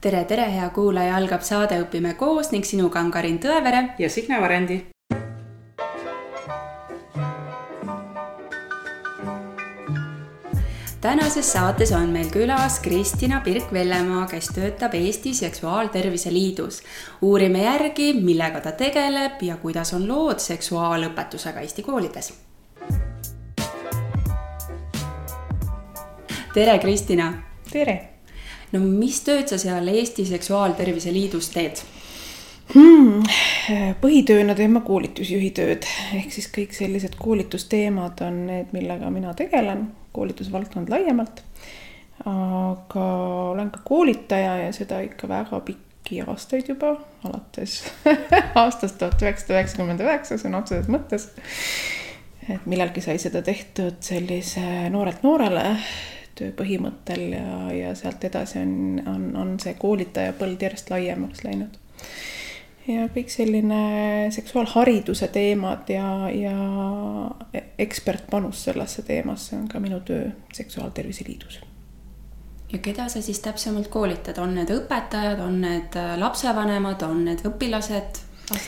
tere, tere, hea kuulaja, algab saade Õpime koos ning sinuga on Karin Tõevere ja Signe Varendi. tänases saates on meil külas Kristina Pirk-Vellemaa, kes töötab Eesti Seksuaaltervise Liidus. uurime järgi, millega ta tegeleb ja kuidas on lood seksuaalõpetusega Eesti koolides. tere, Kristina. tere no mis tööd sa seal Eesti Seksuaaltervise Liidus teed hmm,? põhitööna teen ma koolitusjuhi tööd, ehk siis kõik sellised koolitusteemad on need, millega mina tegelen, koolitusvaldkond laiemalt. aga olen ka koolitaja ja seda ikka väga pikki aastaid juba, alates aastast tuhat üheksasada üheksakümmend üheksa sõna otseses mõttes. et millalgi sai seda tehtud sellise noorelt noorele põhimõttel ja, ja sealt edasi on, on, on see koolitaja põld järjest laiemaks läinud. ja kõik selline seksuaalhariduse teemad ja, ja ekspertpanus sellesse teemasse on ka minu töö Seksuaaltervise Liidus ja keda sa siis täpsemalt koolitad, on need õpetajad, on need lapsevanemad, on need õpilased,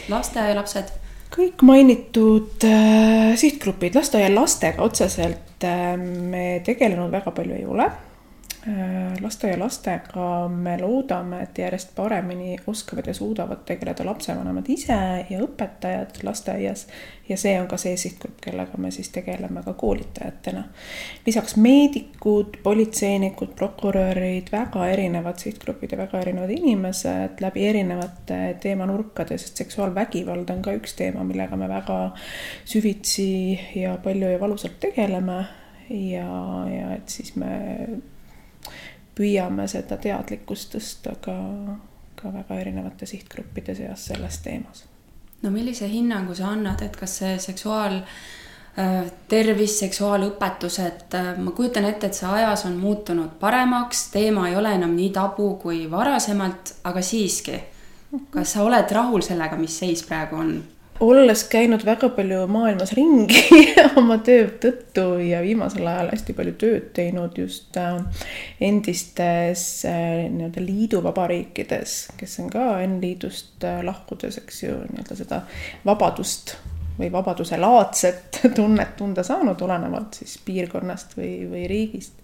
lasteaialapsed? Kõik mainitud äh, sihtgrupid, lasteaialastega otseselt äh, me tegelenud väga palju ei ole lasteaialastega me loodame, et järjest paremini oskavad ja suudavad tegeleda lapsevanemad ise ja õpetajad lasteaias. ja see on ka see sihtgrupp, kellega me siis tegeleme ka koolitajatena. lisaks meedikud, politseinikud, prokurörid, väga erinevad sihtgrupid ja väga erinevad inimesed läbi erinevate teemanurkade, sest seksuaalvägivald on ka üks teema, millega me väga süvitsi ja palju ja valusalt tegeleme ja, ja et siis me püüame seda teadlikkust tõsta ka, ka väga erinevate sihtgruppide seas selles teemas. no millise hinnangu sa annad, et kas see seksuaal äh, tervis, seksuaalõpetused, äh, ma kujutan ette, et see ajas on muutunud paremaks, teema ei ole enam nii tabu kui varasemalt, aga siiski, kas sa oled rahul sellega, mis seis praegu on? Olles käinud väga palju maailmas ringi oma töö tõttu ja viimasel ajal hästi palju tööd teinud just äh, endistes äh, nii-öelda liiduvabariikides, kes on ka N-liidust äh, lahkudes, eks ju, nii-öelda seda vabadust või vabaduse laadset tunnet tunda saanud, olenevalt siis piirkonnast või, või riigist.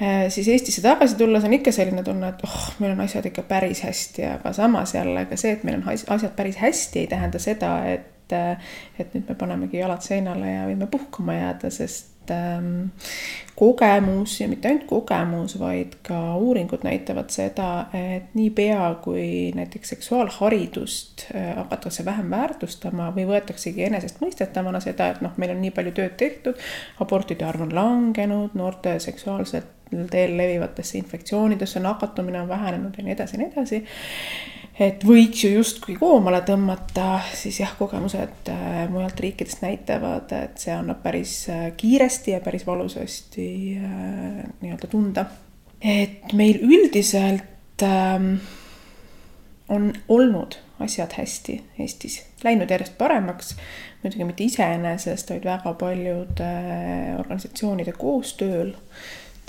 Äh, siis Eestisse tagasi tulles on ikka selline tunne, et oh, meil on asjad ikka päris hästi, aga samas jälle ka see, et meil on asjad päris hästi, ei tähenda seda, et, äh, et nüüd me panemegi jalad seinale ja võime puhkama jääda, sest ähm, kogemus ja mitte ainult kogemus, vaid ka uuringud näitavad seda, et niipea kui näiteks seksuaalharidust äh, hakatakse vähem väärtustama või võetaksegi enesestmõistetavana seda, et noh, meil on nii palju tööd tehtud, abortide arv on langenud, noorte seksuaalset teel levivatesse infektsioonidesse nakatumine on vähenenud ja nii edasi ja nii edasi. et võiks ju justkui koomale tõmmata, siis jah, kogemused äh, mujalt riikidest näitavad, et see annab päris äh, kiiresti ja päris valusasti äh, nii-öelda tunda. et meil üldiselt ähm, on olnud asjad hästi Eestis, läinud järjest paremaks, muidugi mitte iseenesest, vaid väga paljude organisatsioonide koostööl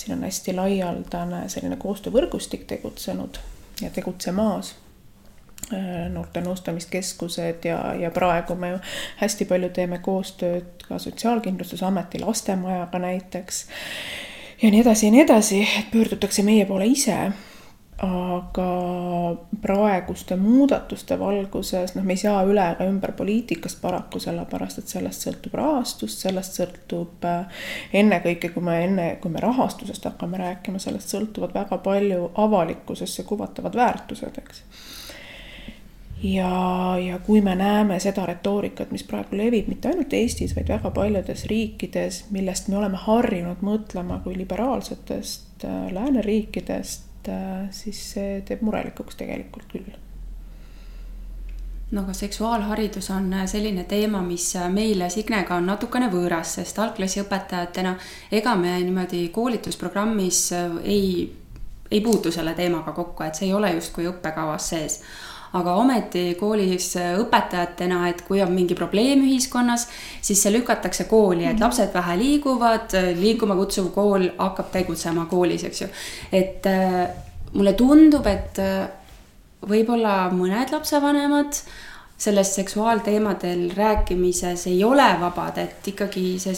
siin on hästi laialdane selline koostöövõrgustik tegutsenud ja tegutsemas äh, noorte nõustamiskeskused ja, ja praegu me hästi palju teeme koostööd ka Sotsiaalkindlustusameti lastemajaga näiteks. ja nii edasi ja nii edasi, et pöördutakse meie poole ise aga praeguste muudatuste valguses, noh, me ei saa üle ega ümber poliitikast paraku, sellepärast et sellest sõltub rahastust, sellest sõltub äh, ennekõike, kui me enne, kui me rahastusest hakkame rääkima, sellest sõltuvad väga palju avalikkusesse kuvatavad väärtused, eks. Ja, ja kui me näeme seda retoorikat, mis praegu levib mitte ainult Eestis, vaid väga paljudes riikides, millest me oleme harjunud mõtlema kui liberaalsetest äh, lääneriikidest, et äh, siis see teeb murelikuks tegelikult küll. No aga seksuaalharidus on äh, selline teema, mis äh, meile Signega on natukene võõras, sest algklassiõpetajatena ega me niimoodi koolitusprogrammis ei, ei puutu selle teemaga kokku, et see ei ole justkui õppekavas sees aga ometi koolis õpetajatena, et kui on mingi probleem ühiskonnas, siis see lükatakse kooli, et mhm. lapsed vähe liiguvad, liikuma kutsuv kool hakkab tegutsema koolis, eks ju. et äh, mulle tundub, et võib-olla mõned lapsevanemad sellest seksuaalteemadel rääkimises ei ole vabad, et ikkagi see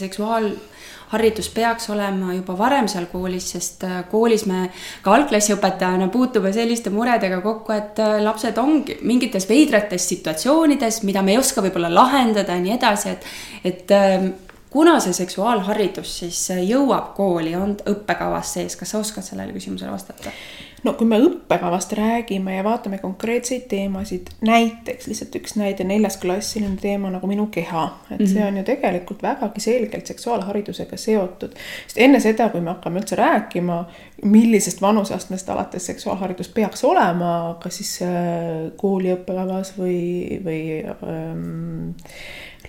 seksuaalharidus peaks olema juba varem seal koolis, sest äh, koolis me ka algklassiõpetajana puutume selliste muredega kokku, et äh, lapsed ongi mingites veidrates situatsioonides, mida me ei oska võib-olla lahendada ja nii edasi, et, et ähm, kuna see seksuaalharidus siis jõuab kooli, on õppekavas sees, kas sa oskad sellele küsimusele vastata? No kui me õppekavast räägime ja vaatame konkreetseid teemasid, näiteks lihtsalt üks näide, neljas klass, selline teema nagu minu keha, et mm -hmm. see on ju tegelikult vägagi selgelt seksuaalharidusega seotud. sest enne seda, kui me hakkame üldse rääkima, millisest vanuseastmest alates seksuaalharidus peaks olema, kas siis äh, kooli õppekavas või, või ähm,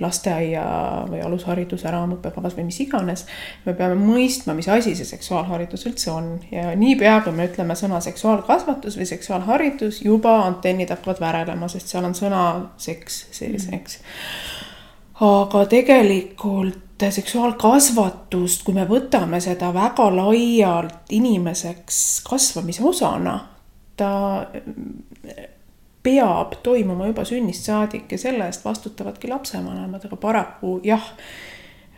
lasteaia või alushariduse raamõppekavas või mis iganes. me peame mõistma, mis asi see seksuaalharidus üldse on ja niipea, kui me ütleme sõna seksuaalkasvatus või seksuaalharidus, juba antennid hakkavad värelema, sest seal on sõna seks sees, eks. aga tegelikult seksuaalkasvatust, kui me võtame seda väga laialt inimeseks kasvamise osana, ta peab toimuma juba sünnist saadik ja selle eest vastutavadki lapsevanemad, aga paraku jah,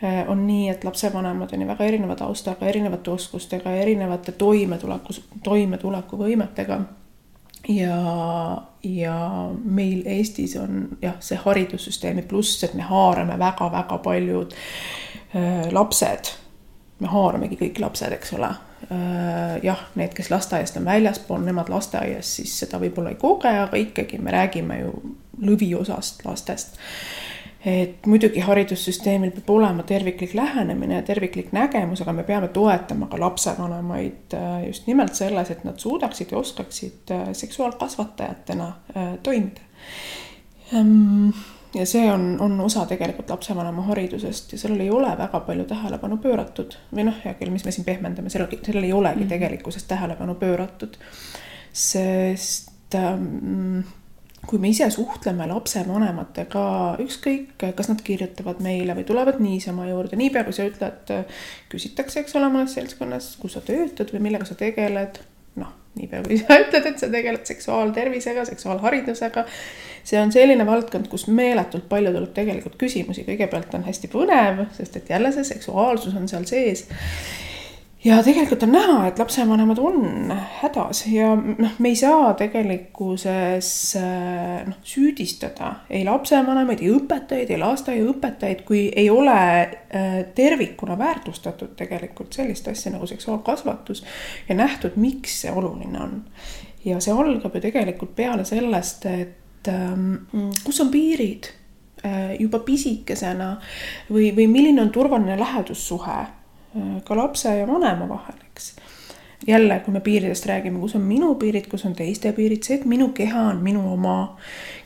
eh, on nii, et lapsevanemad on ju väga erineva taustaga, erinevate oskustega, erinevate toimetuleku, toimetulekuvõimetega. ja, ja meil Eestis on jah, see haridussüsteemi pluss, et me haarame väga-väga paljud äh, lapsed me haaramegi kõik lapsed, eks ole. Äh, jah, need, kes lasteaiast on väljaspool, nemad lasteaias siis seda võib-olla ei koge, aga ikkagi me räägime ju lõviosast lastest. et muidugi haridussüsteemil peab olema terviklik lähenemine ja terviklik nägemus, aga me peame toetama ka lapsevanemaid äh, just nimelt selles, et nad suudaksid ja oskaksid äh, seksuaalkasvatajatena toimida ehm, ja see on, on osa tegelikult lapsevanema haridusest ja sellele ei ole väga palju tähelepanu pööratud või noh, hea küll, mis me siin pehmendame, sellel, sellel ei olegi mm tegelikkuses tähelepanu pööratud. sest ähm, kui me ise suhtleme lapsevanematega, ükskõik, kas nad kirjutavad meile või tulevad niisama juurde, niipea kui sa ütled, küsitakse, eks ole, mõnes seltskonnas, kus sa töötad või millega sa tegeled noh, niipea kui sa ütled, et sa tegeled seksuaaltervisega, seksuaalharidusega, see on selline valdkond, kus meeletult palju tuleb tegelikult küsimusi, kõigepealt on hästi põnev, sest et jälle see seksuaalsus on seal sees ja tegelikult on näha, et lapsevanemad on hädas ja noh, me ei saa tegelikkuses äh, noh, süüdistada ei lapsevanemaid, ei õpetajaid, ei lasteaiaõpetajaid, kui ei ole äh, tervikuna väärtustatud tegelikult sellist asja nagu seksuaalkasvatus ja nähtud, miks see oluline on. ja see algab ju tegelikult peale sellest, et kus on piirid äh, juba pisikesena või, või milline on turvaline lähedussuhe ka lapse ja vanema vahel, eks. jälle, kui me piiridest räägime, kus on minu piirid, kus on teiste piirid, see, et minu keha on minu oma,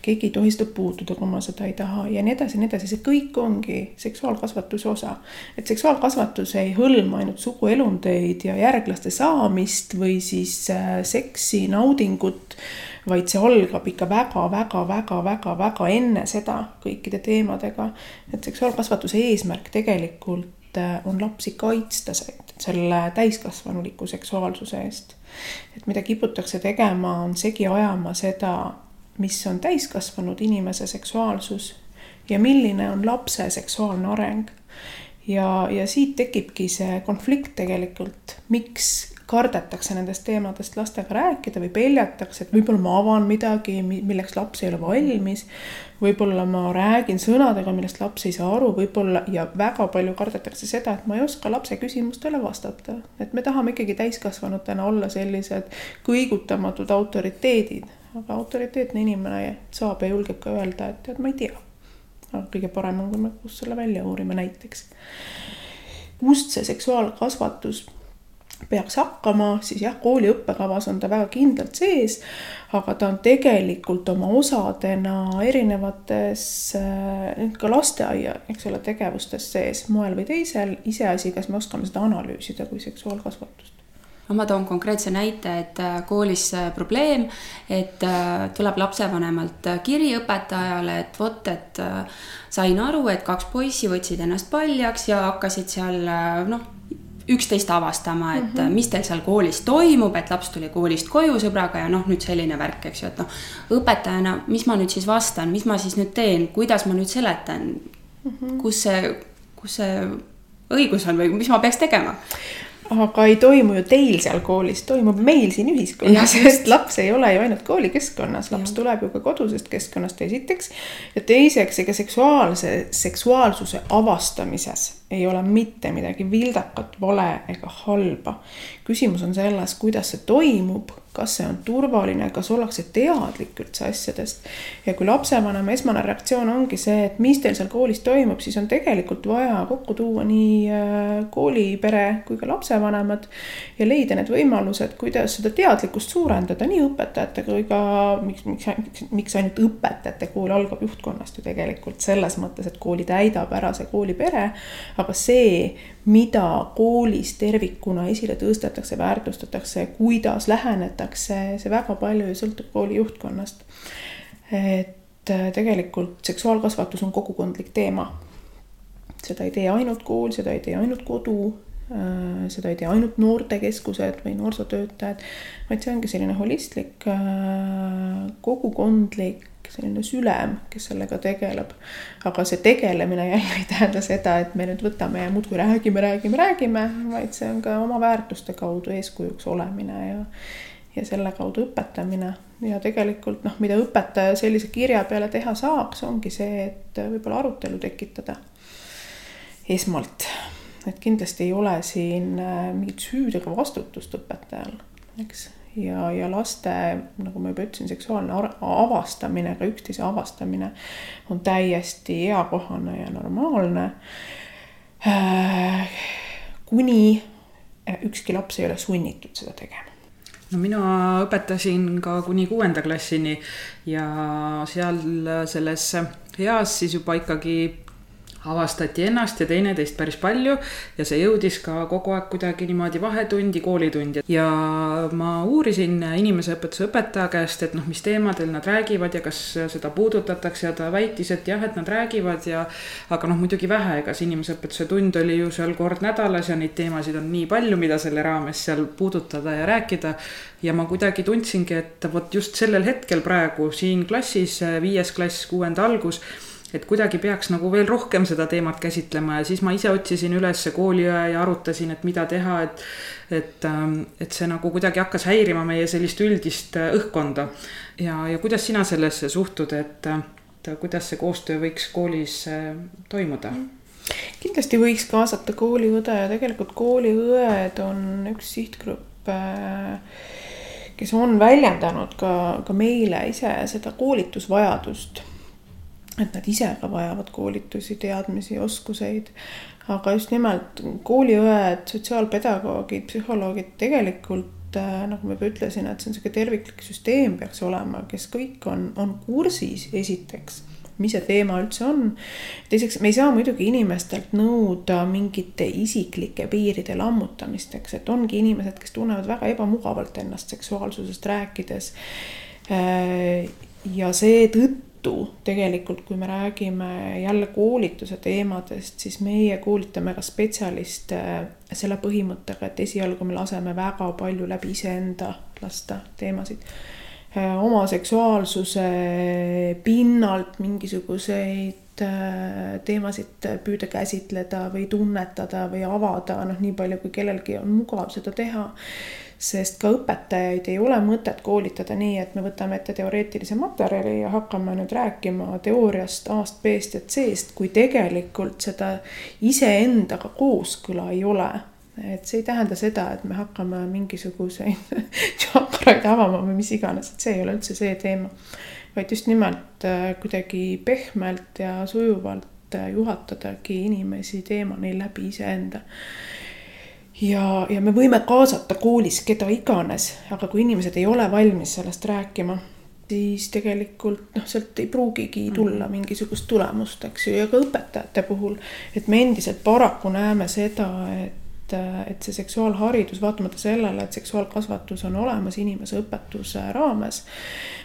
keegi ei tohi seda puutuda, kui ma seda ei taha ja nii edasi ja nii edasi, see kõik ongi seksuaalkasvatuse osa. et seksuaalkasvatus ei hõlma ainult suguelundeid ja järglaste saamist või siis äh, seksi, naudingut vaid see algab ikka väga-väga-väga-väga-väga enne seda kõikide teemadega. et seksuaalkasvatuse eesmärk tegelikult Äh, on lapsi kaitsta selle täiskasvanuliku seksuaalsuse eest. et mida kiputakse tegema, on segi ajama seda, mis on täiskasvanud inimese seksuaalsus ja milline on lapse seksuaalne areng. ja, ja siit tekibki see konflikt tegelikult, miks kardetakse nendest teemadest lastega rääkida või peljatakse, et võib-olla ma avan midagi, milleks laps ei ole valmis. võib-olla ma räägin sõnadega, millest laps ei saa aru, võib-olla ja väga palju kardetakse seda, et ma ei oska lapse küsimustele vastata. et me tahame ikkagi täiskasvanutena olla sellised kõigutamatud autoriteedid, aga autoriteetne inimene saab ja julgeb ka öelda, et tead, ma ei tea. aga kõige parem on, kui me koos selle välja uurime näiteks. kust see seksuaalkasvatus peaks hakkama, siis jah, kooli õppekavas on ta väga kindlalt sees, aga ta on tegelikult oma osadena erinevates äh, ka lasteaia, eks ole, tegevustes sees moel või teisel, iseasi, kas me oskame seda analüüsida kui seksuaalkasvatust. No ma toon konkreetse näite, et äh, koolis äh, probleem, et tuleb lapsevanemalt kiri õpetajale, et vot, et sain aru, et kaks poissi võtsid ennast paljaks ja hakkasid seal noh üksteist avastama, et mm -hmm. mis teil seal koolis toimub, et laps tuli koolist koju sõbraga ja noh, nüüd selline värk, eks ju, et noh, õpetajana, mis ma nüüd siis vastan, mis ma siis nüüd teen, kuidas ma nüüd seletan mm, -hmm. kus see, kus see õigus on või mis ma peaks tegema? aga ei toimu ju teil seal koolis, toimub meil siin ühiskonnas, sest laps ei ole ju ainult koolikeskkonnas, laps ja. tuleb ju ka kodusest keskkonnast esiteks. ja teiseks, ega seksuaalse, seksuaalsuse avastamises ei ole mitte midagi vildakat, vale ega halba. küsimus on selles, kuidas see toimub, kas see on turvaline, kas ollakse teadlik üldse asjadest. ja kui lapsevanema esmane reaktsioon ongi see, et mis teil seal koolis toimub, siis on tegelikult vaja kokku tuua nii äh, koolipere kui ka lapsevanemad. ja leida need võimalused, kuidas seda teadlikkust suurendada nii õpetajate kui ka, miks, miks, miks ainult õpetajate, kool algab juhtkonnast ju tegelikult selles mõttes, et kooli täidab ära see koolipere. Aga see mida koolis tervikuna esile tõstetakse, väärtustatakse, kuidas lähenetakse, see väga palju ju sõltub kooli juhtkonnast. et äh, tegelikult seksuaalkasvatus on kogukondlik teema. seda ei tee ainult kool, seda ei tee ainult kodu, äh, seda ei tee ainult noortekeskused või noorsootöötajad, vaid see ongi selline holistlik, äh, kogukondlik selline sülem, kes sellega tegeleb. aga see tegelemine jälle ei tähenda seda, et me nüüd võtame ja muudkui räägime, räägime, räägime, vaid see on ka oma väärtuste kaudu eeskujuks olemine ja ja selle kaudu õpetamine ja tegelikult noh, mida õpetaja sellise kirja peale teha saaks, ongi see, et võib-olla arutelu tekitada esmalt. et kindlasti ei ole siin äh, mingit süüd ega vastutust õpetajal, eks ja, ja laste, nagu ma juba ütlesin, seksuaalne avastamine, ka üksteise avastamine on täiesti eakohane ja normaalne. Äh, kuni ükski laps ei ole sunnitud seda tegema no mina õpetasin ka kuni kuuenda klassini ja seal selles eas siis juba ikkagi avastati ennast ja teineteist päris palju ja see jõudis ka kogu aeg kuidagi niimoodi vahetundi, koolitundi. ja ma uurisin inimeseõpetuse õpetaja käest, et noh, mis teemadel nad räägivad ja kas seda puudutatakse ja ta väitis, et jah, et nad räägivad ja aga noh, muidugi vähe, ega see inimeseõpetuse tund oli ju seal kord nädalas ja neid teemasid on nii palju, mida selle raames seal puudutada ja rääkida. ja ma kuidagi tundsingi, et vot just sellel hetkel praegu siin klassis, viies klass, kuuenda algus et kuidagi peaks nagu veel rohkem seda teemat käsitlema ja siis ma ise otsisin üles kooliõe ja arutasin, et mida teha, et. et, ähm, et see nagu kuidagi hakkas häirima meie sellist üldist äh, õhkkonda. ja, ja kuidas sina sellesse suhtud, et, et kuidas see koostöö võiks koolis äh, toimuda? kindlasti võiks kaasata kooliõde ja tegelikult kooliõed on üks sihtgrupp äh, kes on väljendanud ka, ka meile ise seda koolitusvajadust et nad ise ka vajavad koolitusi, teadmisi, oskuseid. aga just nimelt kooliõed, sotsiaalpedagoogid, psühholoogid tegelikult äh, nagu ma juba ütlesin, et see on sihuke terviklik süsteem peaks olema, kes kõik on, on kursis esiteks mis see teema üldse on. teiseks, me ei saa muidugi inimestelt nõuda mingite isiklike piiride lammutamist, eks, et ongi inimesed, kes tunnevad väga ebamugavalt ennast seksuaalsusest rääkides. Äh, ja seetõttu juttu tegelikult, kui me räägime jälle koolituse teemadest, siis meie koolitame ka spetsialiste selle põhimõttega, et esialgu me laseme väga palju läbi iseenda lasta teemasid. oma seksuaalsuse pinnalt mingisuguseid äh, teemasid püüda käsitleda või tunnetada või avada, noh, nii palju, kui kellelgi on mugav seda teha sest ka õpetajaid ei ole mõtet koolitada nii, et me võtame ette teoreetilise materjali ja hakkame nüüd rääkima teooriast A-st, B-st ja C-st, kui tegelikult seda iseendaga kooskõla ei ole et see ei tähenda seda, et me hakkame mingisuguseid tšakraid avama või mis iganes, et see ei ole üldse see teema. vaid just nimelt äh, kuidagi pehmelt ja sujuvalt äh, juhatadagi inimesi teemani läbi iseenda ja, ja me võime kaasata koolis keda iganes, aga kui inimesed ei ole valmis sellest rääkima, siis tegelikult noh, sealt ei pruugigi mhm. tulla mingisugust tulemust, eks ju, ja ka õpetajate puhul, et me endiselt paraku näeme seda, et et see seksuaalharidus, vaatamata sellele, et seksuaalkasvatus on olemas inimeseõpetuse raames,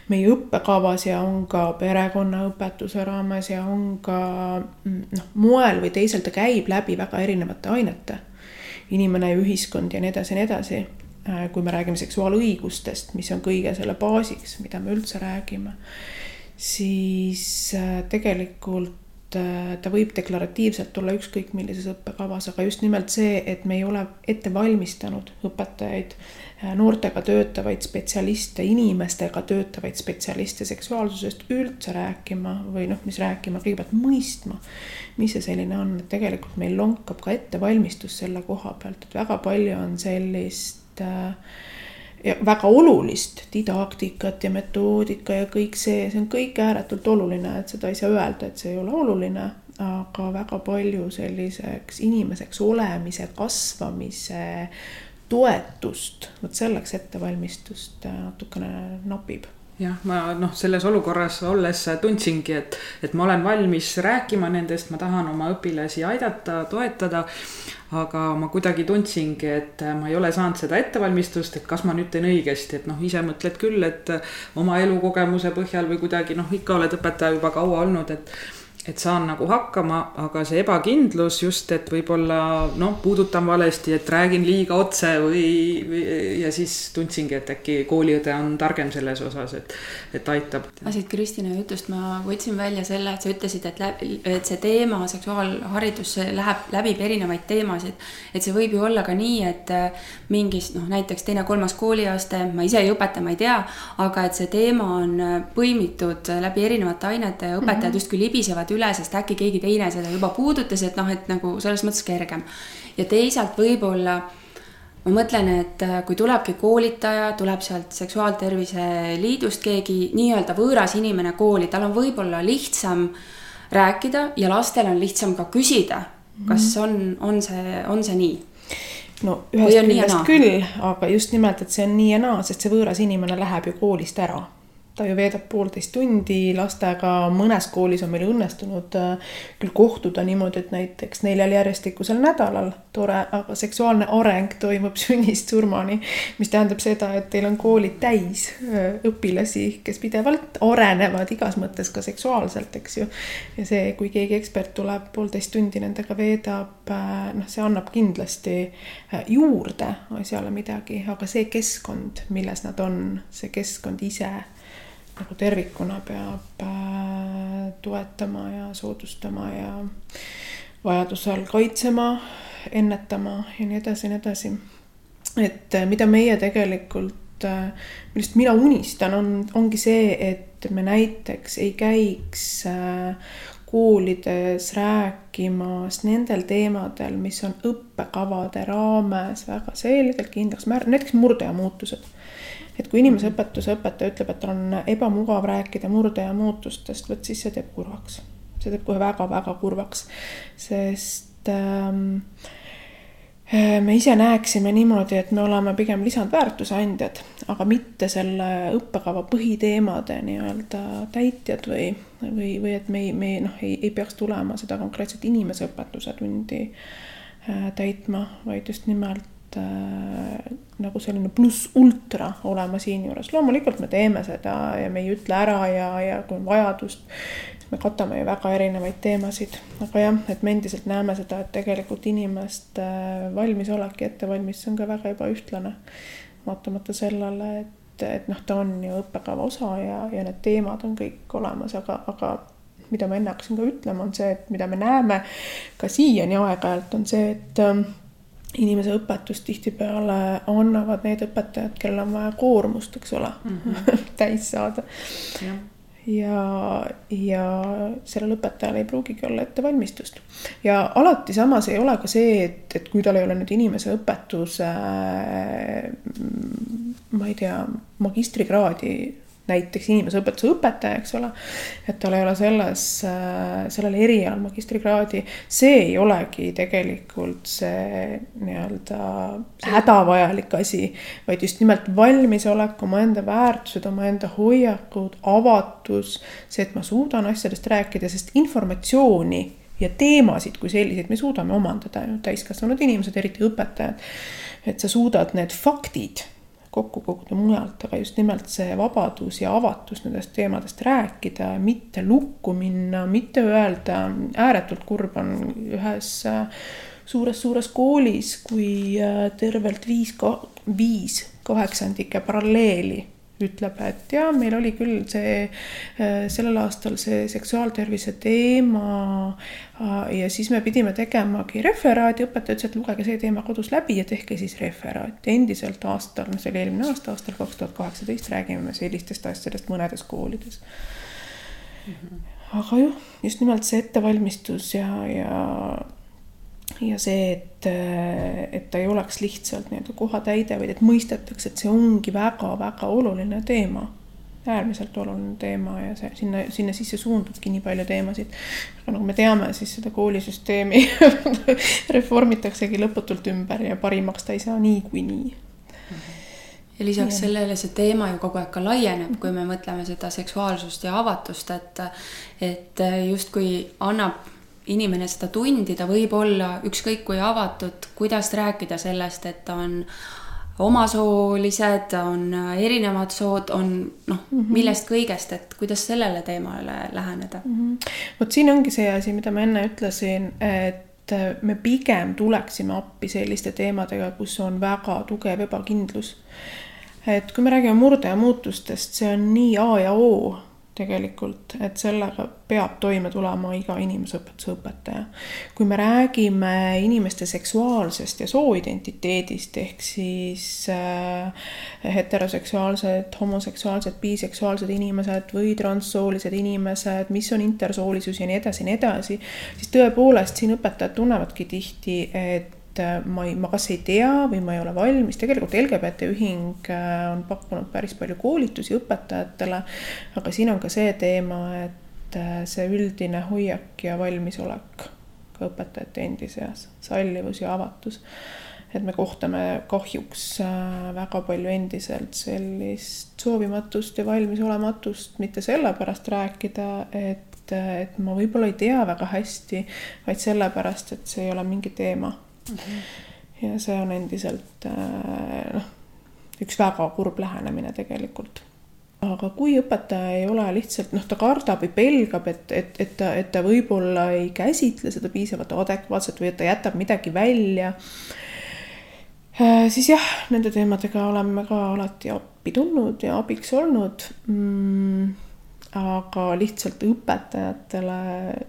meie õppekavas ja on ka perekonnaõpetuse raames ja on ka noh, moel või teisel ta käib läbi väga erinevate ainete inimene ja ühiskond ja nii edasi ja nii edasi. Äh, kui me räägime seksuaalõigustest, mis on kõige selle baasiks, mida me üldse räägime, siis äh, tegelikult ta võib deklaratiivselt olla ükskõik millises õppekavas, aga just nimelt see, et me ei ole ette valmistanud õpetajaid noortega töötavaid spetsialiste, inimestega töötavaid spetsialiste seksuaalsusest üldse rääkima või noh, mis rääkima, kõigepealt mõistma, mis see selline on, et tegelikult meil lonkab ka ettevalmistus selle koha pealt, et väga palju on sellist äh, ja väga olulist didaktikat ja metoodika ja kõik see, see on kõik ääretult oluline, et seda ei saa öelda, et see ei ole oluline, aga väga palju selliseks inimeseks olemise, kasvamise toetust, vot selleks ettevalmistust äh, natukene napib jah, ma noh, selles olukorras olles tundsingi, et, et ma olen valmis rääkima nendest, ma tahan oma õpilasi aidata, toetada. aga ma kuidagi tundsingi, et ma ei ole saanud seda ettevalmistust, et kas ma nüüd teen õigesti, et noh, ise mõtled küll, et oma elukogemuse põhjal või kuidagi noh, ikka oled õpetaja juba kaua olnud, et et saan nagu hakkama, aga see ebakindlus just, et võib-olla noh, puudutan valesti, et räägin liiga otse või, või ja siis tundsingi, et äkki kooliõde on targem selles osas, et, et aitab. siit Kristina jutust ma võtsin välja selle, et sa ütlesid, et läbi, et see teema seksuaalharidus läheb, läbib erinevaid teemasid. et see võib ju olla ka nii, et äh, mingis noh, näiteks teine-kolmas kooliaste, ma ise ei õpeta, ma ei tea, aga et see teema on äh, põimitud läbi erinevate ainete ja õpetajad mm -hmm. justkui libisevad üle, sest äkki keegi teine seda juba puudutas, et noh, et nagu selles mõttes kergem. ja teisalt võib-olla ma mõtlen, et äh, kui tulebki koolitaja, tuleb sealt Seksuaaltervise Liidust keegi nii-öelda võõras inimene kooli, tal on võib-olla lihtsam rääkida ja lastel on lihtsam ka küsida, kas mhm. on, on see, on see nii? no ühest küljest küll, aga just nimelt, et see on nii ja naa, sest see võõras inimene läheb ju koolist ära ta ju veedab poolteist tundi lastega, mõnes koolis on meil õnnestunud äh, küll kohtuda niimoodi, et näiteks neljal järjestikusel nädalal, tore, aga seksuaalne areng toimub sünnist surmani, mis tähendab seda, et teil on koolid täis äh, õpilasi, kes pidevalt arenevad igas mõttes ka seksuaalselt, eks ju. ja see, kui keegi ekspert tuleb, poolteist tundi nendega veedab, äh, noh, see annab kindlasti juurde asjale midagi, aga see keskkond, milles nad on, see keskkond ise nagu tervikuna peab äh, toetama ja soodustama ja vajadusel kaitsema, ennetama ja nii edasi ja nii edasi. et äh, mida meie tegelikult, äh, millest mina unistan, on, ongi see, et me näiteks ei käiks koolides rääkimas nendel teemadel, mis on õppekavade raames väga selgelt kindlaks määratud, näiteks murdeaja muutused et kui inimeseõpetuse õpetaja ütleb, et on ebamugav rääkida murde ja muutustest, vot siis see teeb kurvaks. see teeb kohe väga-väga kurvaks, sest ähm, äh, me ise näeksime niimoodi, et me oleme pigem lisandväärtuse andjad, aga mitte selle õppekava põhiteemade nii-öelda täitjad või, või, või et me ei, me noh, ei, ei peaks tulema seda konkreetset inimeseõpetuse tundi äh, täitma, vaid just nimelt nagu selline pluss ultra olema siinjuures. loomulikult me teeme seda ja me ei ütle ära ja, ja kui on vajadust, siis me katame ju väga erinevaid teemasid. aga jah, et me endiselt näeme seda, et tegelikult inimeste valmisolek ja ettevalmistus on ka väga ebaühtlane. vaatamata sellele, et, et noh, ta on ju õppekava osa ja, ja need teemad on kõik olemas, aga, aga mida ma enne hakkasin ka ütlema, on see, et mida me näeme ka siiani aeg-ajalt, on see, et inimese õpetust tihtipeale annavad need õpetajad, kellel on vaja koormust, eks ole mm, -hmm. täis saada. ja, ja, ja sellel õpetajal ei pruugigi olla ettevalmistust. ja alati samas ei ole ka see, et, et kui tal ei ole nüüd inimese õpetuse, ma ei tea, magistrikraadi näiteks inimeseõpetuse õpetaja, eks ole. et tal ei ole selles, äh, sellel erialal magistrikraadi, see ei olegi tegelikult see nii-öelda hädavajalik asi. vaid just nimelt valmisolek, omaenda väärtused, omaenda hoiakud, avatus, see, et ma suudan asjadest rääkida, sest informatsiooni ja teemasid kui selliseid me suudame omandada ju täiskasvanud inimesed, eriti õpetajad. et sa suudad need faktid kokku koguda mujalt, aga just nimelt see vabadus ja avatus nendest teemadest rääkida, mitte lukku minna, mitte öelda, ääretult kurb on ühes suures-suures koolis, kui äh, tervelt viis, viis kaheksandike paralleeli ütleb, et jaa, meil oli küll see äh, sellel aastal see seksuaaltervise teema äh, ja siis me pidime tegemagi referaadi, õpetaja ütles, et lugege see teema kodus läbi ja tehke siis referaat. endiselt aastal, no see oli eelmine aasta, aastal kaks tuhat kaheksateist, räägime me sellistest asjadest mõnedes koolides mm. -hmm. aga jah, just nimelt see ettevalmistus ja, ja ja see, et, et ta ei oleks lihtsalt nii-öelda kohatäide, vaid et mõistetakse, et see ongi väga-väga oluline teema. äärmiselt oluline teema ja see sinna, sinna sisse suundubki nii palju teemasid. aga nagu me teame, siis seda koolisüsteemi reformitaksegi lõputult ümber ja parimaks ta ei saa niikuinii ja lisaks ja. sellele see teema ju kogu aeg ka laieneb, kui me mõtleme seda seksuaalsust ja avatust, et et justkui annab inimene seda tundida, võib olla ükskõik kui avatud, kuidas rääkida sellest, et on omasoolised, on erinevad sood, on noh mm -hmm., millest kõigest, et kuidas sellele teemale läheneda mm. -hmm. vot siin ongi see asi, mida ma enne ütlesin, et me pigem tuleksime appi selliste teemadega, kus on väga tugev ebakindlus. et kui me räägime murde ja muutustest, see on nii A ja O tegelikult, et sellega peab toime tulema iga inimeseõpetuse õpetaja. kui me räägime inimeste seksuaalsest ja sooidentiteedist ehk siis äh, heteroseksuaalsed, homoseksuaalsed, biseksuaalsed inimesed või transsoolised inimesed, mis on intersoolisus ja nii edasi ja nii edasi, siis tõepoolest siin õpetajad tunnevadki tihti, et et äh, ma ei, ma kas ei tea või ma ei ole valmis, tegelikult LGBT ühing äh, on pakkunud päris palju koolitusi õpetajatele. aga siin on ka see teema, et äh, see üldine hoiak ja valmisolek ka õpetajate endi seas, sallivus ja avatus. et me kohtame kahjuks väga palju endiselt sellist soovimatust ja valmisolematust, mitte sellepärast rääkida, et et ma võib-olla ei tea väga hästi, vaid sellepärast, et see ei ole mingi teema mm. -hmm. ja see on endiselt äh, noh, üks väga kurb lähenemine tegelikult aga kui õpetaja ei ole lihtsalt noh, ta kardab või pelgab, et, et, et ta, et ta võib-olla ei käsitle seda piisavalt adekvaatselt või et ta jätab midagi välja. Äh, siis jah, nende teemadega oleme ka alati appi tulnud ja abiks olnud mm aga lihtsalt õpetajatele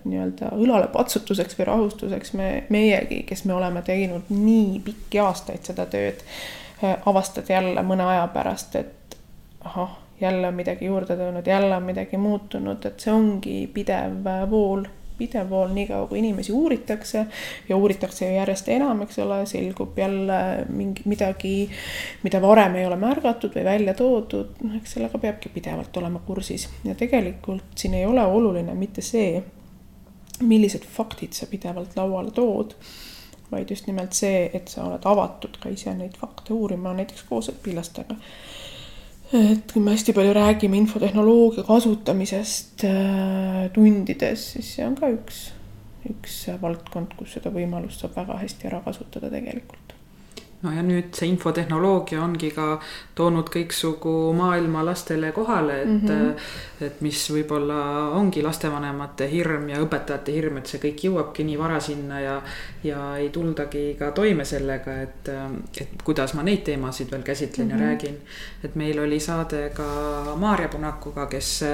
nii-öelda õlale patsutuseks või rahustuseks me, meiegi, kes me oleme teinud nii pikki aastaid seda tööd, äh, avastad jälle mõne aja pärast, et ahah, jälle on midagi juurde tulnud, jälle on midagi muutunud, et see ongi pidev vool pidev vool, niikaua kui inimesi uuritakse ja uuritakse järjest enam, eks ole, selgub jälle mingi midagi, mida varem ei ole märgatud või välja toodud, noh, eks sellega peabki pidevalt olema kursis. Ja tegelikult siin ei ole oluline mitte see, millised faktid sa pidevalt lauale tood, vaid just nimelt see, et sa oled avatud ka ise neid fakte uurima, näiteks koos õpilastega et kui me hästi palju räägime infotehnoloogia kasutamisest äh, tundides, siis see on ka üks, üks valdkond, kus seda võimalust saab väga hästi ära kasutada tegelikult no ja nüüd see infotehnoloogia ongi ka toonud kõiksugu maailma lastele kohale, et mm, -hmm. et mis võib-olla ongi lastevanemate hirm ja õpetajate hirm, et see kõik jõuabki nii vara sinna ja. ja ei tuldagi ka toime sellega, et, et kuidas ma neid teemasid veel käsitlen mm -hmm. ja mhm. räägin. et meil oli saade ka Maarja Punakuga, kes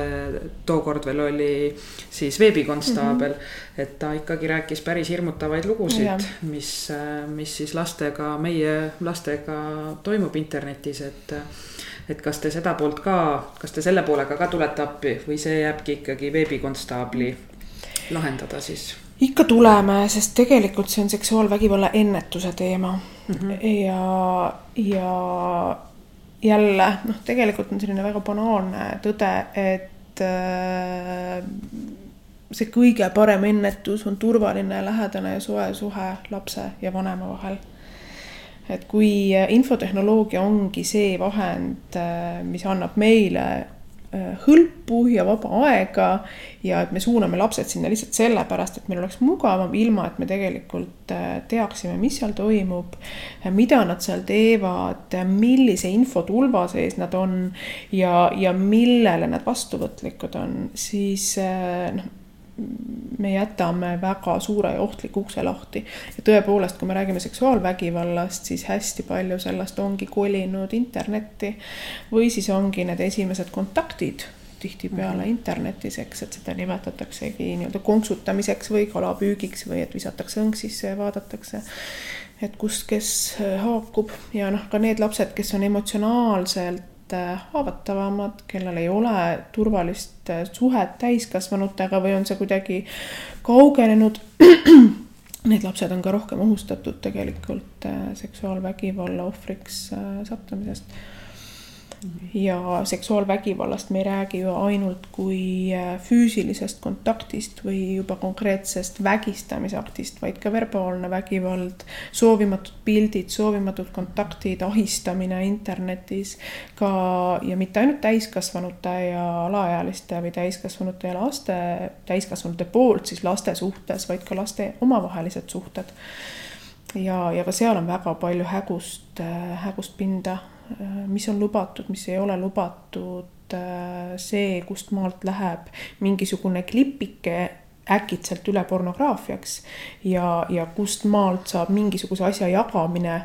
tookord veel oli siis veebikonstaabel mm. -hmm. Et ta ikkagi rääkis päris hirmutavaid lugusid, mis, mis siis lastega meie lastega toimub internetis, et. et kas te seda poolt ka, kas te selle poolega ka tulete appi või see jääbki ikkagi veebikonstaabli lahendada siis? ikka tuleme, sest tegelikult see on seksuaalvägivalla ennetuse teema mm -hmm. ja, ja jälle noh, tegelikult on selline väga banaalne tõde, et äh, see kõige parem ennetus on turvaline, lähedane ja soe suhe lapse ja vanema vahel. Et kui äh, infotehnoloogia ongi see vahend, äh, mis annab meile äh, hõlpu ja vaba aega ja et me suuname lapsed sinna lihtsalt sellepärast, et meil oleks mugavam, ilma et me tegelikult teaksime, mis seal toimub, mida nad seal teevad, millise infotulva sees nad on ja, ja millele nad vastuvõtlikud on, siis noh me jätame väga suure ja ohtliku ukse lahti. ja tõepoolest, kui me räägime seksuaalvägivallast, siis hästi palju sellest ongi kolinud internetti või siis ongi need esimesed kontaktid tihtipeale -hmm. internetis, eks, et seda nimetataksegi nii-öelda konksutamiseks või kalapüügiks või et visatakse õng sisse ja vaadatakse, et kus kes haakub ja noh, ka need lapsed, kes on emotsionaalselt haavatavamad, kellel ei ole turvalist äh, suhet täiskasvanutega või on see kuidagi kaugenenud. Need lapsed on ka rohkem ohustatud tegelikult äh, seksuaalvägivalla ohvriks sattumisest ja seksuaalvägivallast me ei räägi ju ainult kui äh, füüsilisest kontaktist või juba konkreetsest vägistamisaktist, vaid ka verbaalne vägivald, soovimatud pildid, soovimatud kontaktid, ahistamine internetis ka ja mitte ainult täiskasvanute ja alaealiste või täiskasvanute ja laste, täiskasvanute poolt siis laste suhtes, vaid ka laste omavahelised suhted. Ja, ja ka seal on väga palju hägust, äh, hägust pinda mis on lubatud, mis ei ole lubatud, äh, see, kust maalt läheb mingisugune klipike äkitselt üle pornograafiaks ja, ja kust maalt saab mingisuguse asja jagamine,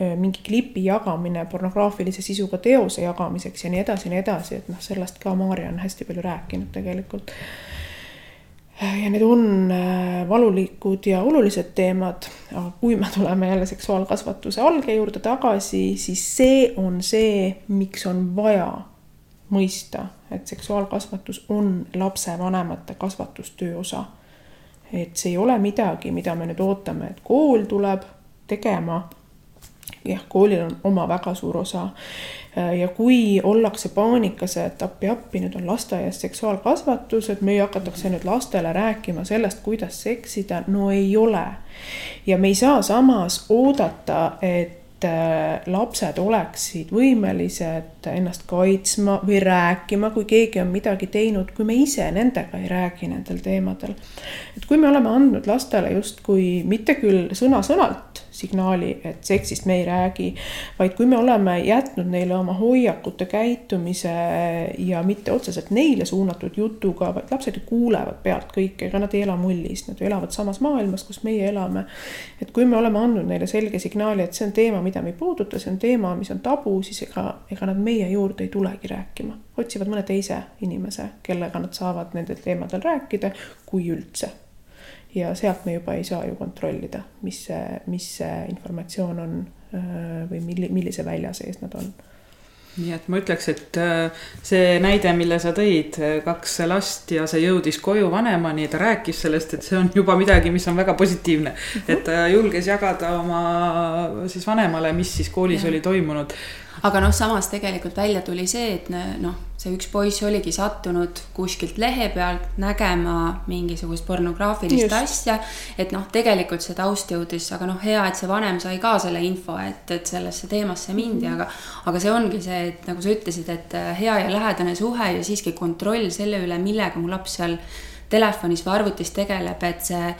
äh, mingi klipi jagamine pornograafilise sisuga teose jagamiseks ja nii edasi ja nii edasi, et noh, sellest ka Maarja on hästi palju rääkinud tegelikult ja need on äh, valulikud ja olulised teemad, aga kui me tuleme jälle seksuaalkasvatuse alge juurde tagasi, siis see on see, miks on vaja mõista, et seksuaalkasvatus on lapsevanemate kasvatustöö osa. et see ei ole midagi, mida me nüüd ootame, et kool tuleb tegema. Jah, koolil on oma väga suur osa Äh, ja kui ollakse paanikas, et appi-appi, nüüd on lasteaias seksuaalkasvatus, et meil hakatakse nüüd lastele rääkima sellest, kuidas seksida, no ei ole. ja me ei saa samas oodata, et Äh, lapsed oleksid võimelised ennast kaitsma või rääkima, kui keegi on midagi teinud, kui me ise nendega ei räägi nendel teemadel. et kui me oleme andnud lastele justkui mitte küll sõna-sõnalt signaali, et seksist me ei räägi, vaid kui me oleme jätnud neile oma hoiakute, käitumise ja mitte otseselt neile suunatud jutuga, vaid lapsed ju kuulevad pealt kõike, ega nad ei ela mullis, nad ju elavad samas maailmas, kus meie elame. et kui me oleme andnud neile selge signaali, et see on teema, mida me ei puuduta, see on teema, mis on tabu, siis ega, ega nad meie juurde ei tulegi rääkima. otsivad mõne teise inimese, kellega nad saavad nendel teemadel rääkida, kui üldse. Ja sealt me juba ei saa ju kontrollida, mis see, mis see informatsioon on või milli-, millise välja sees nad on nii et ma ütleks, et äh, see näide, mille sa tõid, äh, kaks last ja see jõudis koju vanemani, ta rääkis sellest, et see on juba midagi, mis on väga positiivne mm. -hmm. et ta julges jagada oma siis vanemale, mis siis koolis ja. oli toimunud aga noh, samas tegelikult välja tuli see, et noh, see üks poiss oligi sattunud kuskilt lehe pealt nägema mingisugust pornograafilist Just. asja. et noh, tegelikult see taust jõudis, aga noh, hea, et see vanem sai ka selle info, et, et sellesse teemasse mindi -hmm. aga, aga see ongi see, et nagu sa ütlesid, et hea ja lähedane suhe ja siiski kontroll selle üle, millega mu laps seal telefonis või arvutis tegeleb, et see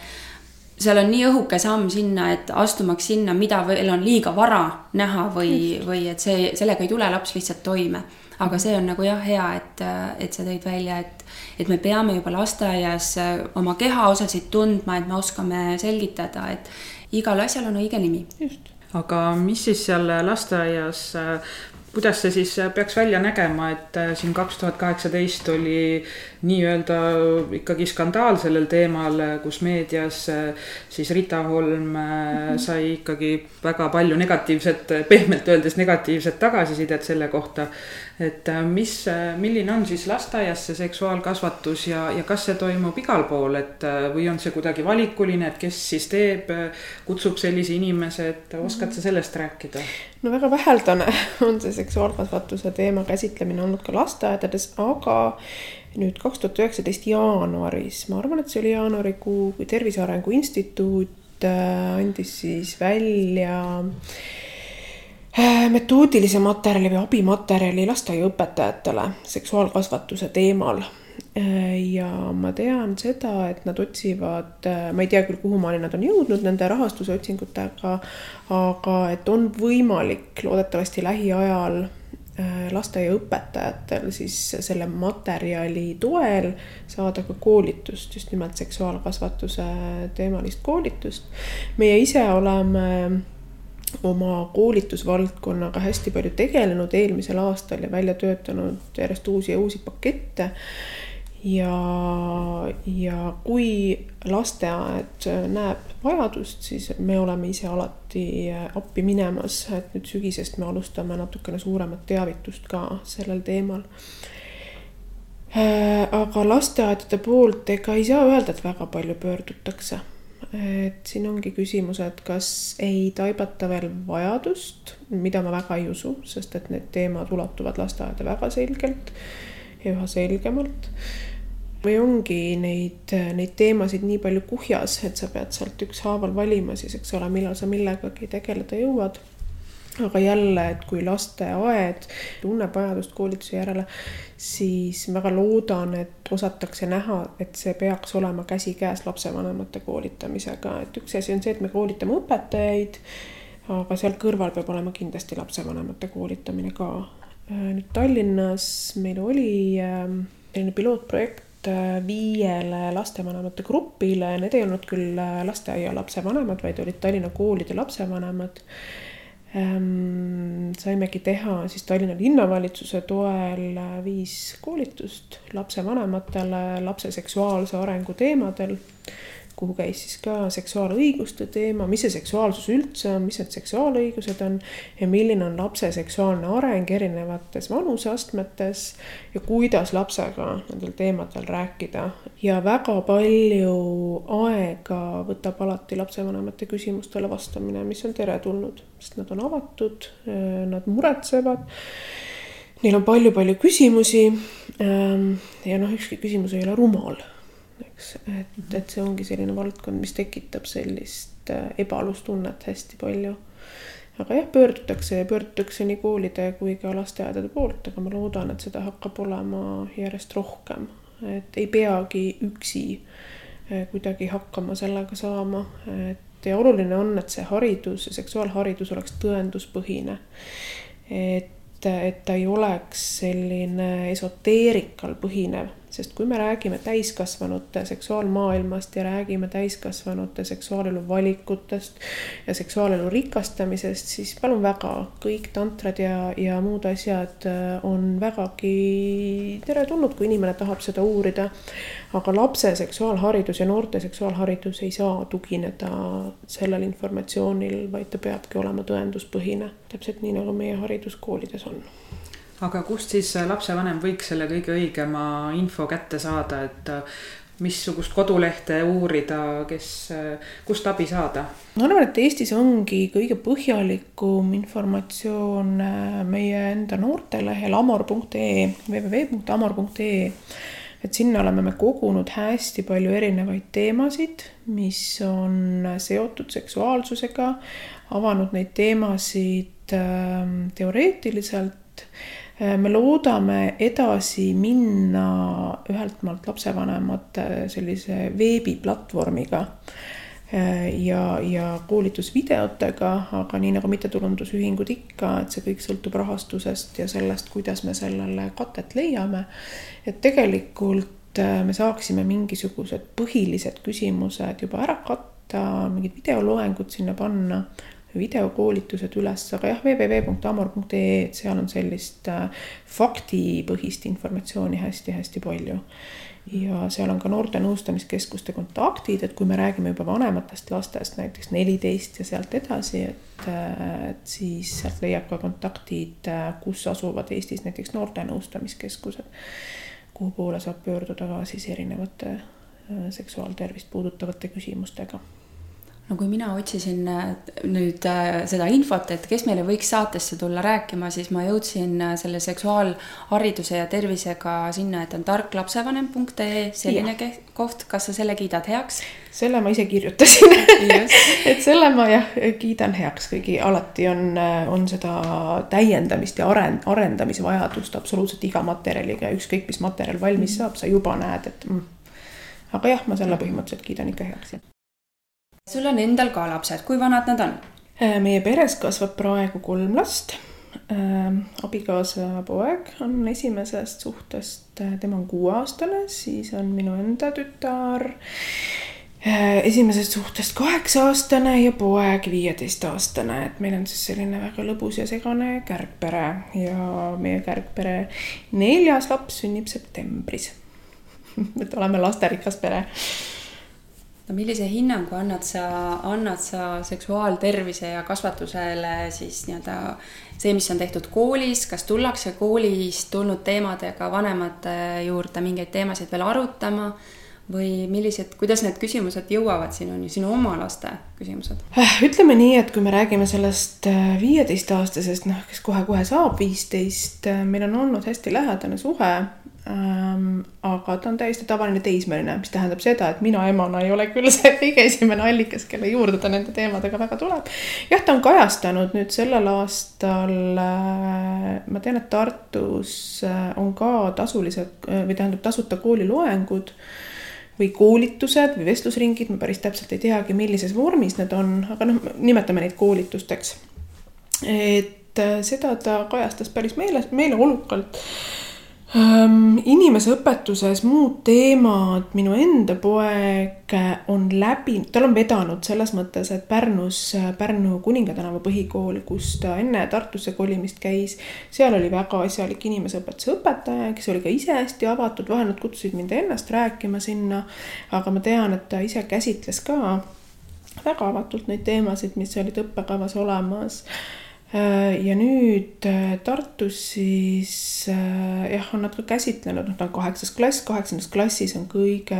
seal on nii õhuke samm sinna, et astumaks sinna, mida veel on liiga vara näha või, või et see, sellega ei tule laps lihtsalt toime. aga see on nagu jah, hea, et, et sa tõid välja, et, et me peame juba lasteaias oma kehaosasid tundma, et me oskame selgitada, et igal asjal on õige nimi. just aga mis siis seal lasteaias kuidas see siis peaks välja nägema, et äh, siin kaks tuhat kaheksateist oli nii-öelda ikkagi skandaal sellel teemal, kus meedias äh, siis Rita Holm -hmm. sai ikkagi väga palju negatiivset, pehmelt öeldes negatiivset tagasisidet selle kohta et äh, mis, äh, milline on siis lasteaias see seksuaalkasvatus ja, ja kas see toimub igal pool, et äh, või on see kuidagi valikuline, et kes siis teeb, kutsub sellise inimese, et oskad sa sellest rääkida? no väga väheldane on see seksuaalkasvatuse teema käsitlemine olnud ka lasteaedades, aga nüüd kaks tuhat üheksateist jaanuaris, ma arvan, et see oli jaanuarikuu, kui Tervise Arengu Instituut andis siis välja äh, metoodilise materjali või abimaterjali lasteaiaõpetajatele seksuaalkasvatuse teemal. Äh, ja ma tean seda, et nad otsivad, äh, ma ei tea küll, kuhumaani nad on jõudnud nende rahastuse otsingutega, aga et on võimalik loodetavasti lähiajal lasteaiaõpetajatel siis selle materjali toel saada ka koolitust, just nimelt seksuaalkasvatuse teemalist koolitust. meie ise oleme oma koolitusvaldkonnaga hästi palju tegelenud eelmisel aastal ja välja töötanud järjest uusi ja uusi pakette. ja, ja kui lasteaed näeb vajadust, siis me oleme ise alati appi minemas, et nüüd sügisest me alustame natukene suuremat teavitust ka sellel teemal aga lasteaedade poolt ega ei saa öelda, et väga palju pöördutakse et siin ongi küsimus, et kas ei taibata veel vajadust, mida ma väga ei usu, sest et need teemad ulatuvad lasteaeda väga selgelt ja üha selgemalt. või ongi neid, neid teemasid nii palju kuhjas, et sa pead sealt ükshaaval valima siis, eks ole, millal sa millegagi tegeleda jõuad aga jälle, et kui lasteaed tunneb vajadust koolituse järele, siis väga loodan, et osatakse näha, et see peaks olema käsikäes lapsevanemate koolitamisega, et üks asi on see, et me koolitame õpetajaid, aga seal kõrval peab olema kindlasti lapsevanemate koolitamine ka. nüüd Tallinnas meil oli ähm, selline pilootprojekt äh, viiele lastevanemate grupile, need ei olnud küll äh, lasteaia lapsevanemad, vaid olid Tallinna koolide lapsevanemad saimegi teha siis Tallinna linnavalitsuse toel viis koolitust lapsevanematele lapse seksuaalse arengu teemadel kuhu käis siis ka seksuaalõiguste teema, mis see seksuaalsus üldse on, mis need seksuaalõigused on ja milline on lapse seksuaalne areng erinevates vanuseastmetes ja kuidas lapsega nendel teemadel rääkida. ja väga palju aega võtab alati lapsevanemate küsimustele vastamine, mis on teretulnud, sest nad on avatud, nad muretsevad neil on palju-palju küsimusi. Ehm, ja noh, ükski küsimus ei ole rumal eks, et, et see ongi selline valdkond, mis tekitab sellist äh, ebalustunnet hästi palju. aga jah, pöördutakse ja pöördutakse nii koolide kui ka lasteaedade poolt, aga ma loodan, et seda hakkab olema järjest rohkem, et ei peagi üksi äh, kuidagi hakkama sellega saama, et ja oluline on, et see haridus, seksuaalharidus oleks tõenduspõhine. et, et ta ei oleks selline esoteerikal põhinev sest kui me räägime täiskasvanute seksuaalmaailmast ja räägime täiskasvanute seksuaalelu valikutest ja seksuaalelu rikastamisest, siis palun väga, kõik tantrad ja, ja muud asjad äh, on vägagi teretulnud, kui inimene tahab seda uurida. aga lapse seksuaalharidus ja noorte seksuaalharidus ei saa tugineda sellel informatsioonil, vaid ta peabki olema tõenduspõhine, täpselt nii nagu meie hariduskoolides on aga kust siis lapsevanem võiks selle kõige õigema info kätte saada, et äh, missugust kodulehte uurida, kes, äh, kust abi saada? ma arvan, et Eestis ongi kõige põhjalikum informatsioon äh, meie enda noortelehel amor.ee, www.amor.ee. et sinna oleme me kogunud hästi palju erinevaid teemasid, mis on seotud seksuaalsusega, avanud neid teemasid ähm, teoreetiliselt me loodame edasi minna ühelt maalt lapsevanemate sellise veebiplatvormiga äh, ja, ja koolitusvideotega, aga nii nagu mittetulundusühingud ikka, et see kõik sõltub rahastusest ja sellest, kuidas me sellele katet leiame. et tegelikult äh, me saaksime mingisugused põhilised küsimused juba ära katta, mingid videoloengud sinna panna videokoolitused üles, aga jah, www.amor.ee, et seal on sellist äh, faktipõhist informatsiooni hästi-hästi palju. ja seal on ka noorte nõustamiskeskuste kontaktid, et kui me räägime juba vanematest lastest, näiteks neliteist ja sealt edasi, et, äh, et siis sealt leiab ka kontaktid, äh, kus asuvad Eestis näiteks noorte nõustamiskeskused, kuhu poole saab pöörduda ka siis erinevate seksuaaltervist puudutavate küsimustega no kui mina otsisin äh, nüüd äh, seda infot, et kes meile võiks saatesse tulla rääkima, siis ma jõudsin äh, selle seksuaalhariduse ja tervisega sinna, et on tarklapsevanem.ee selline ja. koht, kas sa selle kiidad heaks? selle ma ise kirjutasin et selle ma jah, kiidan heaks, kuigi alati on, on seda täiendamist ja arend-, arendamise vajadust absoluutselt iga materjaliga, ükskõik mis materjal valmis saab, sa juba näed, et mm. aga jah, ma selle põhimõtteliselt kiidan ikka heaks sul on endal ka lapsed, kui vanad nad on? Äh, meie peres kasvab praegu kolm last. abikaasa poeg on esimesest suhtest, tema on kuueaastane, siis on minu enda tütar esimesest suhtest kaheksa-aastane ja poeg viieteistaastane, et meil on siis selline väga lõbus ja segane kärgpere ja meie kärgpere neljas laps sünnib septembris. et oleme lasterikas pere no millise hinnangu annad sa, annad sa seksuaaltervise ja kasvatusele siis nii-öelda see, mis on tehtud koolis, kas tullakse koolist tulnud teemadega vanemate juurde mingeid teemasid veel arutama või millised, kuidas need küsimused jõuavad sinuni, sinu oma laste küsimused? ütleme nii, et kui me räägime sellest äh, viieteistaastasest, noh, kes kohe-kohe saab viisteist, äh, meil on olnud hästi lähedane suhe ähm,. aga ta on täiesti tavaline teismeline, mis tähendab seda, et mina emana ei ole küll see kõige esimene allikas, kelle juurde ta nende teemadega väga tuleb. jah, ta on kajastanud nüüd sellel aastal äh,, ma tean, et Tartus äh, on ka tasulised äh, või tähendab tasuta kooliloengud või koolitused või vestlusringid, ma päris täpselt ei teagi, millises vormis need on, aga noh, nimetame neid koolitusteks. et äh, seda ta kajastas päris meeles, meeleolukalt ähm,. inimeseõpetuses muud teemad, minu enda poeg on läbi, tal on vedanud selles mõttes, et Pärnus, Pärnu Kuninga tänava põhikool, kus ta enne Tartusse kolimist käis, seal oli väga asjalik inimeseõpetuse õpetaja, kes oli ka ise hästi avatud, vahel nad kutsusid mind ennast rääkima sinna. aga ma tean, et ta ise käsitles ka väga avatult neid teemasid, mis olid õppekavas olemas ja nüüd äh, Tartus siis äh, jah, on nad ka käsitlenud, noh, ta on kaheksas klass, kaheksandas klassis on kõige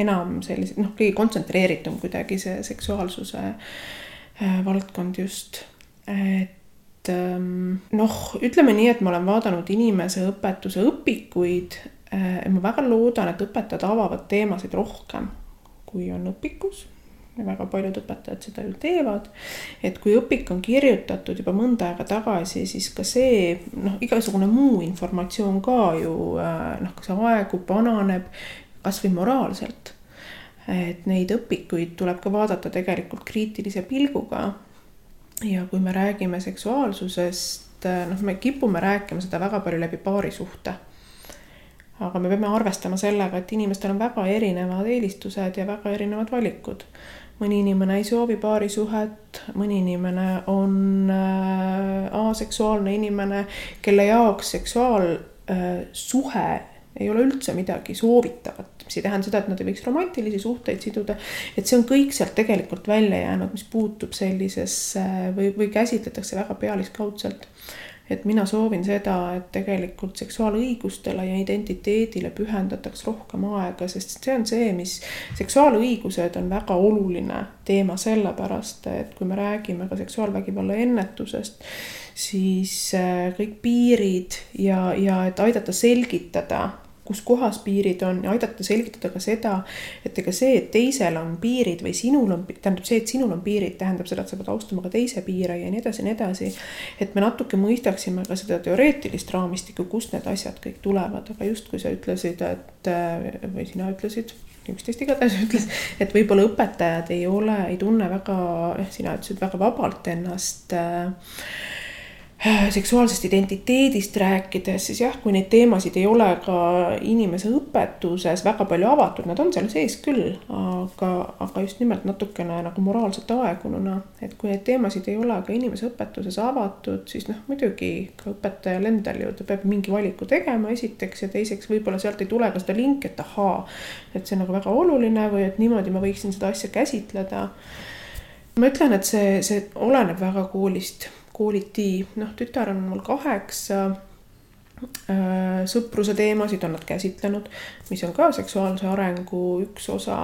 enam sellised noh, kõige kontsentreeritum kuidagi see seksuaalsuse valdkond just. et ähm, noh, ütleme nii, et ma olen vaadanud inimese õpetuse õpikuid. ma väga loodan, et õpetajad avavad teemasid rohkem, kui on õpikus väga paljud õpetajad seda ju teevad. et kui õpik on kirjutatud juba mõnda aega tagasi, siis ka see noh, igasugune muu informatsioon ka ju äh, noh, kas aegub, vananeb kasvõi moraalselt. et neid õpikuid tuleb ka vaadata tegelikult kriitilise pilguga. ja kui me räägime seksuaalsusest, äh, noh, me kipume rääkima seda väga palju läbi paarisuhte aga me peame arvestama sellega, et inimestel on väga erinevad eelistused ja väga erinevad valikud. Mõni inimene ei soovi paarisuhet, mõni inimene on äh, aseksuaalne inimene, kelle jaoks seksuaalsuhe äh, ei ole üldse midagi soovitavat, mis ei tähenda seda, et nad ei võiks romantilisi suhteid siduda. et see on kõik sealt tegelikult välja jäänud, mis puutub sellisesse või, või käsitletakse väga pealiskaudselt et mina soovin seda, et tegelikult seksuaalõigustele ja identiteedile pühendataks rohkem aega, sest see on see, mis, seksuaalõigused on väga oluline teema sellepärast, et kui me räägime ka seksuaalvägivalla ennetusest, siis äh, kõik piirid ja, ja et aidata selgitada kus kohas piirid on ja aidata selgitada ka seda, et ega see, et teisel on piirid või sinul on, tähendab see, et sinul on piirid, tähendab seda, et sa pead austama ka teise piire ja nii edasi ja nii edasi. et me natuke mõistaksime ka seda teoreetilist raamistikku, kust need asjad kõik tulevad, aga just kui sa ütlesid, et või sina ütlesid üksteist igatahes ütles, et võib-olla õpetajad ei ole, ei tunne väga, sina ütlesid väga vabalt ennast äh, Äh, seksuaalsest identiteedist rääkides, siis jah, kui neid teemasid ei ole ka inimese õpetuses väga palju avatud, nad on seal sees küll, aga, aga just nimelt natukene nagu moraalselt aegununa. et kui neid teemasid ei ole ka inimese õpetuses avatud, siis noh, muidugi ka õpetajal endal ju, ta peab mingi valiku tegema esiteks ja teiseks võib-olla sealt ei tule ka seda linki, et ahaa, et see on nagu väga oluline või et niimoodi ma võiksin seda asja käsitleda. ma ütlen, et see, see oleneb väga koolist kooliti, noh, tütar on mul kaheksa äh, sõpruse teemasid on nad käsitlenud, mis on ka seksuaalse arengu üks osa.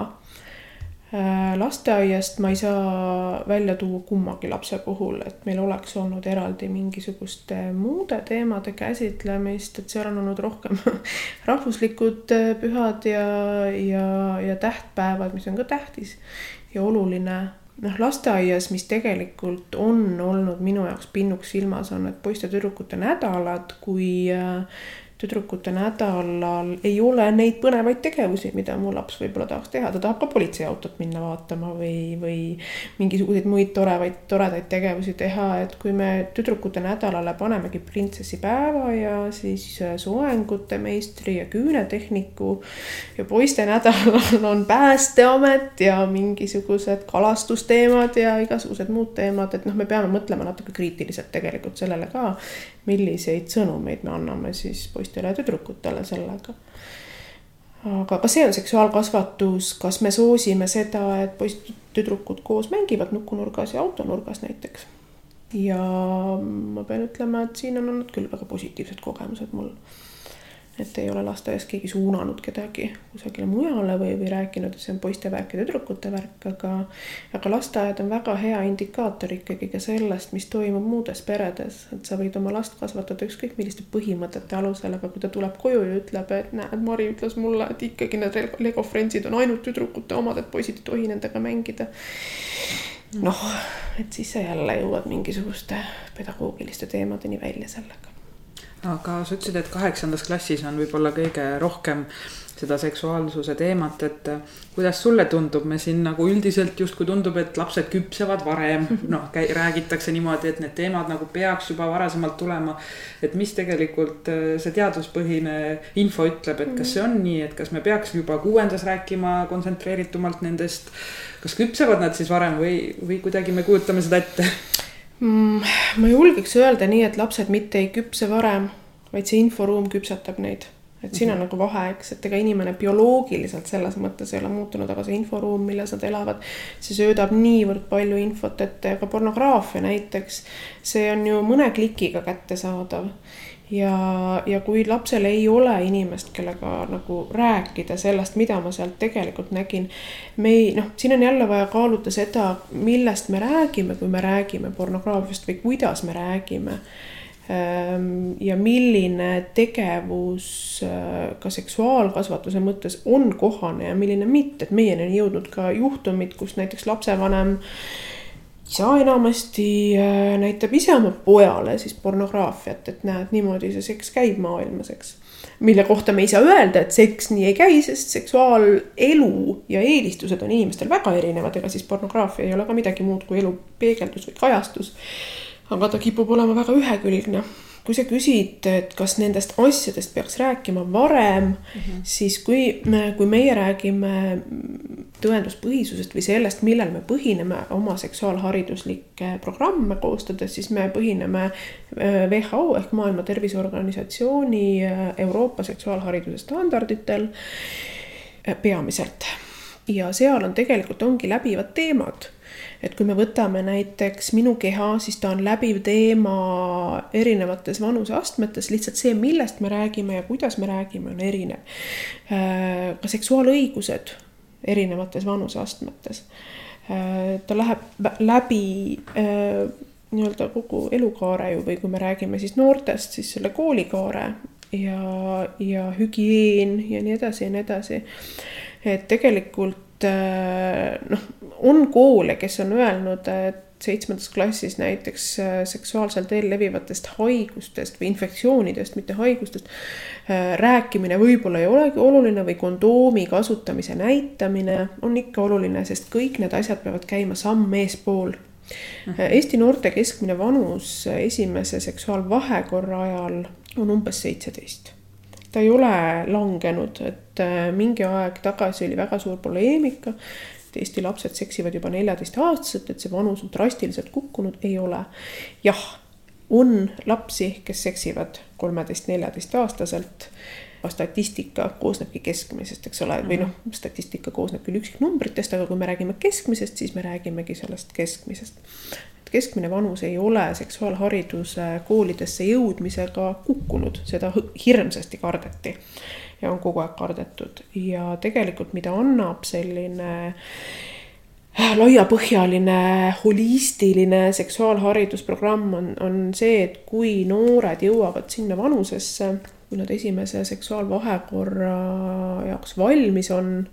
Äh, lasteaiast ma ei saa välja tuua kummagi lapse puhul, et meil oleks olnud eraldi mingisuguste muude teemade käsitlemist, et seal on olnud rohkem rahvuslikud äh, pühad ja, ja, ja tähtpäevad, mis on ka tähtis ja oluline noh, lasteaias, mis tegelikult on olnud minu jaoks pinnuks silmas, on need poiste-tüdrukute nädalad, kui äh, tüdrukute nädalal ei ole neid põnevaid tegevusi, mida mu laps võib-olla tahaks teha, ta tahab ka politseiautot minna vaatama või, või mingisuguseid muid torevaid, toredaid tegevusi teha, et kui me tüdrukute nädalale panemegi printsessi päeva ja siis soengute meistri ja küünetehniku ja poiste nädalal on Päästeamet ja mingisugused kalastusteemad ja igasugused muud teemad, et noh, me peame mõtlema natuke kriitiliselt tegelikult sellele ka, milliseid sõnumeid me anname siis poistele ja tüdrukutele sellega. aga ka see on seksuaalkasvatus, kas me soosime seda, et poiss-tüdrukud koos mängivad nukunurgas ja autonurgas näiteks. ja ma pean ütlema, et siin on olnud küll väga positiivsed kogemused mul et ei ole lasteaias keegi suunanud kedagi kusagile mujale või, või rääkinud, et see on poiste värk ja tüdrukute värk, aga aga lasteaed on väga hea indikaator ikkagi ka sellest, mis toimub muudes peredes, et sa võid oma last kasvatada ükskõik milliste põhimõtete alusel, aga kui ta tuleb koju ja ütleb, et näed, Mari ütles mulle, et ikkagi need Lego Friendsid on ainult tüdrukute omad, et poisid ei tohi nendega mängida. noh, et siis sa jälle jõuad mingisuguste pedagoogiliste teemadeni välja sellega aga sa ütlesid, et kaheksandas klassis on võib-olla kõige rohkem seda seksuaalsuse teemat, et äh, kuidas sulle tundub, me siin nagu üldiselt justkui tundub, et lapsed küpsevad varem, noh, räägitakse niimoodi, et need teemad nagu peaks juba varasemalt tulema. et mis tegelikult äh, see teaduspõhine info ütleb, et kas see on nii, et kas me peaks juba kuuendas rääkima kontsentreeritumalt nendest. kas küpsevad nad siis varem või, või kuidagi me kujutame seda ette? mm,? ma julgeks öelda nii, et lapsed mitte ei küpse varem, vaid see inforuum küpsetab neid. et siin on -hmm. nagu vahe, eks, et ega inimene bioloogiliselt selles mõttes ei ole muutunud, aga see inforuum, milles nad elavad, see söödab niivõrd palju infot, et ka pornograafia näiteks, see on ju mõne klikiga kättesaadav ja, ja kui lapsel ei ole inimest, kellega nagu rääkida sellest, mida ma sealt tegelikult nägin. me ei, noh, siin on jälle vaja kaaluda seda, millest me räägime, kui me räägime pornograafiast või kuidas me räägime. Ehm, ja milline tegevus äh, ka seksuaalkasvatuse mõttes on kohane ja milline mitte, et meieni on jõudnud ka juhtumid, kus näiteks lapsevanem äh, isa enamasti äh, näitab ise oma pojale siis pornograafiat, et näed, niimoodi see seks käib maailmas, eks. mille kohta me ei saa öelda, et seks nii ei käi, sest seksuaalelu ja eelistused on inimestel väga erinevad, ega siis pornograafia ei ole ka midagi muud kui elu peegeldus või kajastus. aga ta kipub olema väga ühekülgne kui sa küsid, et kas nendest asjadest peaks rääkima varem mm, -hmm. siis kui me, kui meie räägime tõenduspõhisusest või sellest, millel me põhineme oma seksuaalhariduslikke programme koostades, siis me põhineme äh, WHO ehk Maailma Terviseorganisatsiooni äh, Euroopa seksuaalhariduse standarditel äh, peamiselt. ja seal on tegelikult ongi läbivad teemad et kui me võtame näiteks Minu keha, siis ta on läbiv teema erinevates vanuseastmetes, lihtsalt see, millest me räägime ja kuidas me räägime, on erinev. Ka seksuaalõigused erinevates vanuseastmetes. Äh, ta läheb läbi äh, nii-öelda kogu elukaare ju või kui me räägime siis noortest, siis selle koolikaare ja, ja hügieen ja nii edasi ja nii edasi. et tegelikult Äh, noh, on koole, kes on öelnud, et seitsmendas klassis näiteks äh, seksuaalsel teel levivatest haigustest või infektsioonidest, mitte haigustest, äh, rääkimine võib-olla ei olegi oluline või kondoomi kasutamise näitamine on ikka oluline, sest kõik need asjad peavad käima samm eespool. Mhm. Eesti noorte keskmine vanus esimese seksuaalvahekorra ajal on umbes seitseteist ta ei ole langenud, et äh, mingi aeg tagasi oli väga suur poleemika. Et Eesti lapsed seksivad juba neljateistaastaselt, et see vanus on drastiliselt kukkunud, ei ole. jah, on lapsi, kes seksivad kolmeteist, neljateistaastaselt statistika koosnebki keskmisest, eks ole, või noh, statistika koosneb küll üksiknumbritest, aga kui me räägime keskmisest, siis me räägimegi sellest keskmisest. Keskmine vanus ei ole seksuaalhariduse koolidesse jõudmisega kukkunud, seda hirmsasti kardeti ja on kogu aeg kardetud. Ja tegelikult, mida annab selline äh, laiapõhjaline holistiline seksuaalharidusprogramm on, on see, et kui noored jõuavad sinna vanusesse, kui nad esimese seksuaalvahekorra jaoks valmis on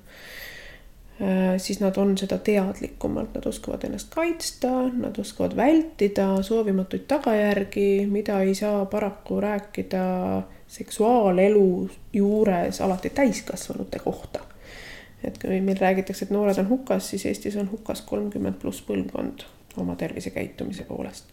Äh, siis nad on seda teadlikumalt, nad oskavad ennast kaitsta, nad oskavad vältida soovimatuid tagajärgi, mida ei saa paraku rääkida seksuaalelu juures alati täiskasvanute kohta. et kui meil räägitakse, et noored on hukas, siis Eestis on hukas kolmkümmend pluss põlvkond oma tervisekäitumise poolest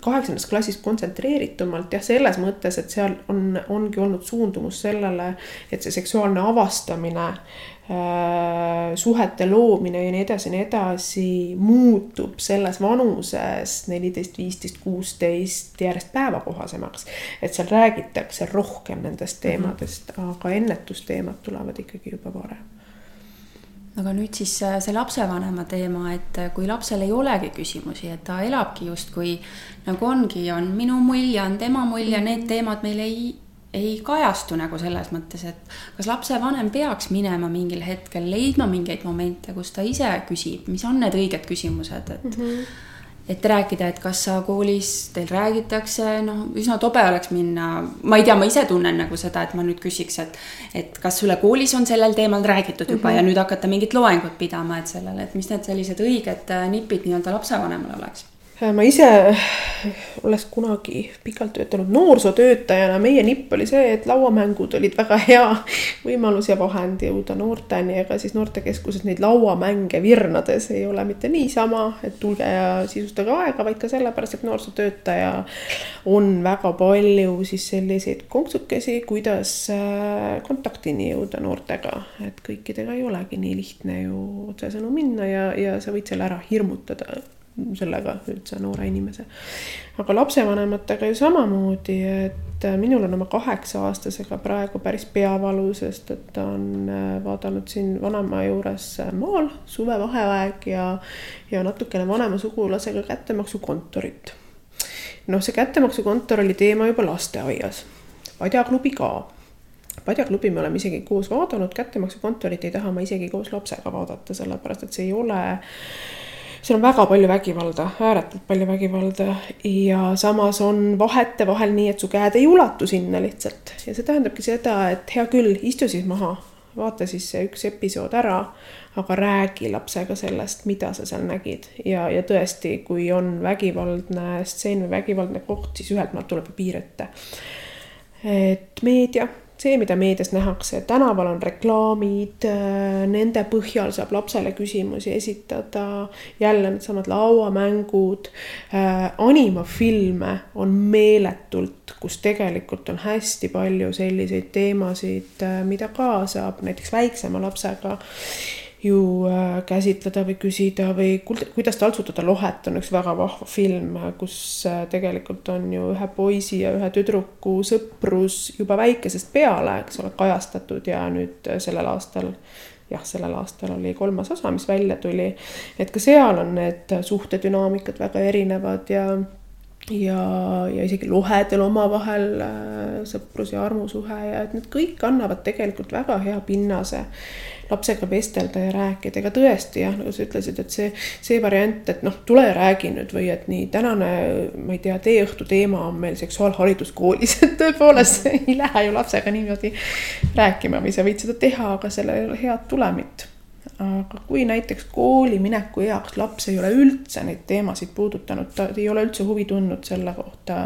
kaheksandas klassis kontsentreeritumalt jah, selles mõttes, et seal on, ongi olnud suundumus sellele, et see seksuaalne avastamine äh,, suhete loomine ja nii edasi ja nii edasi muutub selles vanuses neliteist, viisteist, kuusteist järjest päevakohasemaks. et seal räägitakse rohkem nendest teemadest mm, -hmm. aga ennetusteemad tulevad ikkagi juba varem aga nüüd siis äh, see lapsevanema teema, et äh, kui lapsel ei olegi küsimusi, et ta elabki justkui nagu ongi, on minu mulje, on tema mulje, need teemad meil ei, ei kajastu nagu selles mõttes, et kas lapsevanem peaks minema mingil hetkel leidma mingeid momente, kus ta ise küsib, mis on need õiged küsimused, et mm. -hmm et rääkida, et kas sa koolis, teil räägitakse, noh, üsna tobe oleks minna, ma ei tea, ma ise tunnen nagu seda, et ma nüüd küsiks, et et kas sulle koolis on sellel teemal räägitud juba mm -hmm. ja nüüd hakata mingit loengut pidama, et sellele, et mis need sellised õiged äh, nipid nii-öelda lapsevanemale oleks ma ise, olles kunagi pikalt töötanud noorsootöötajana, meie nipp oli see, et lauamängud olid väga hea võimalus ja vahend jõuda noorteni, ega siis noortekeskuses neid lauamänge virnades ei ole mitte niisama, et tulge ja sisustage aega, vaid ka sellepärast, et noorsootöötaja on väga palju siis selliseid konksukesi, kuidas äh, kontaktini jõuda noortega, et kõikidega ei olegi nii lihtne ju otsesõnu minna ja, ja sa võid selle ära hirmutada sellega üldse noore inimese. aga lapsevanematega ju samamoodi, et äh, minul on oma kaheksa-aastasega praegu päris peavalu, sest et ta on äh, vaadanud siin vanaema juures äh, maal suvevaheaeg ja, ja natukene vanema sugulasega kättemaksukontorit. noh, see kättemaksukontor oli teema juba lasteaias, padjaklubi ka padjaklubi me oleme isegi koos vaadanud, kättemaksukontorit ei taha ma isegi koos lapsega vaadata, sellepärast et see ei ole seal on väga palju vägivalda, ääretult palju vägivalda. Ja samas on vahetevahel nii, et su käed ei ulatu sinna lihtsalt. Ja see tähendabki seda, et hea küll, istu siis maha, vaata siis see üks episood ära, aga räägi lapsega sellest, mida sa seal nägid. Ja, ja tõesti, kui on vägivaldne stseen või vägivaldne koht, siis ühelt maalt tuleb piir ette. et meedia see, mida meedias nähakse, tänaval on reklaamid, äh, nende põhjal saab lapsele küsimusi esitada, jälle needsamad lauamängud, äh, animafilme on meeletult, kus tegelikult on hästi palju selliseid teemasid, äh, mida ka saab näiteks väiksema lapsega ju äh, käsitleda või küsida või kuidas taltsutada lohet on üks väga vahva film, kus äh, tegelikult on ju ühe poisi ja ühe tüdruku sõprus juba väikesest peale, eks ole, kajastatud ja nüüd äh, sellel aastal jah, sellel aastal oli kolmas osa, mis välja tuli. et ka seal on need suhtedünaamikad väga erinevad ja ja, ja isegi lohedel omavahel sõprus ja armusuhe ja et need kõik annavad tegelikult väga hea pinnase lapsega vestelda ja rääkida, ega tõesti jah, nagu sa ütlesid, et see, see variant, et noh, tule ja räägi nüüd või et nii tänane, ma ei tea, teeõhtu teema on meil seksuaalharidus koolis, et tõepoolest ei lähe ju lapsega niimoodi rääkima või sa võid seda teha, aga sellel ei ole head tulemit. Aga kui näiteks kooli mineku eaks laps ei ole üldse neid teemasid puudutanud, ta ei ole üldse huvi tundnud selle kohta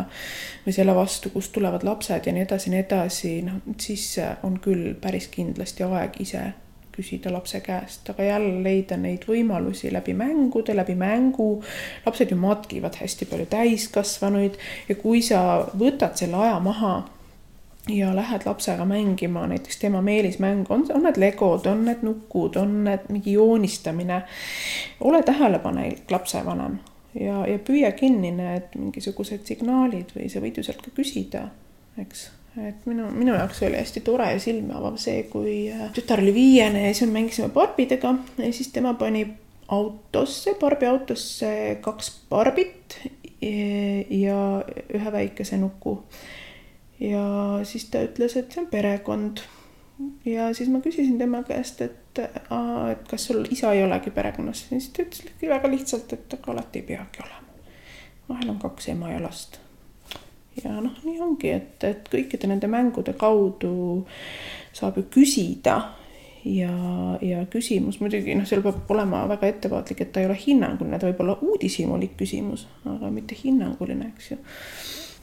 või selle vastu, kust tulevad lapsed ja nii edasi ja nii edasi, noh siis on küll päris kindlasti aeg ise küsida lapse käest, aga jälle leida neid võimalusi läbi mängude, läbi mängu. lapsed ju matkivad hästi palju täiskasvanuid ja kui sa võtad selle aja maha ja lähed lapsega mängima, näiteks tema meelismäng, on, on need legod, on need nukud, on need mingi joonistamine. ole tähelepanelik lapsevanem ja, ja püüa kinni need mingisugused signaalid või sa võid ju sealt ka küsida, eks et minu, minu jaoks oli hästi tore ja silmi avav see, kui äh, tütar oli viiene ja siis me mängisime barbidega ja siis tema pani autosse, Barbi autosse kaks barbit ja ühe väikese nuku. ja siis ta ütles, et see on perekond. ja siis ma küsisin tema käest, et, et kas sul isa ei olegi perekonnas, siis ta ütles väga lihtsalt, et aga alati ei peagi olema. vahel on kaks ema ja last ja noh, nii ongi, et, et kõikide nende mängude kaudu saab ju küsida ja, ja küsimus muidugi noh, seal peab olema väga ettevaatlik, et ta ei ole hinnanguline, ta võib olla uudishimulik küsimus, aga mitte hinnanguline, eks ju.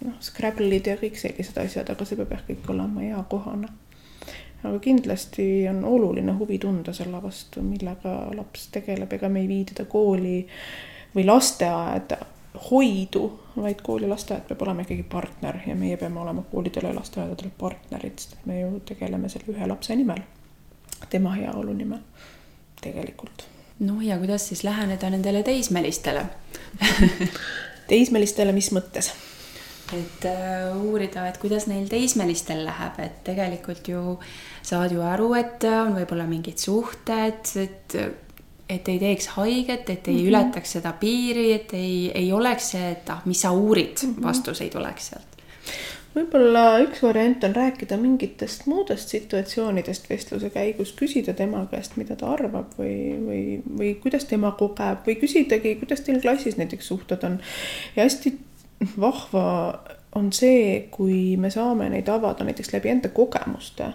noh, Scrabble'id ja kõik sellised asjad, aga see peab jah kõik olema eakohane. aga kindlasti on oluline huvi tunda selle vastu, millega laps tegeleb, ega me ei vii teda kooli või lasteaeda hoidu, vaid kool ja lasteaed peab olema ikkagi partner ja meie peame olema koolidele ja lasteaedadele partnerid, sest me ju tegeleme selle ühe lapse nimel, tema heaolu nimel tegelikult. no ja kuidas siis läheneda nendele teismelistele teismelistele, mis mõttes? et äh, uurida, et kuidas neil teismelistel läheb, et tegelikult ju saad ju aru, et on võib-olla mingid suhted, et et ei teeks haiget, et ei mm -hmm. ületaks seda piiri, et ei, ei oleks see, et ah, mis sa uurid mm, -hmm. vastuseid oleks sealt. võib-olla üks variant on rääkida mingitest muudest situatsioonidest vestluse käigus, küsida tema käest, mida ta arvab või, või, või kuidas tema kogeb või küsidagi, kuidas teil klassis näiteks suhted on. ja hästi vahva on see, kui me saame neid avada näiteks läbi enda kogemuste,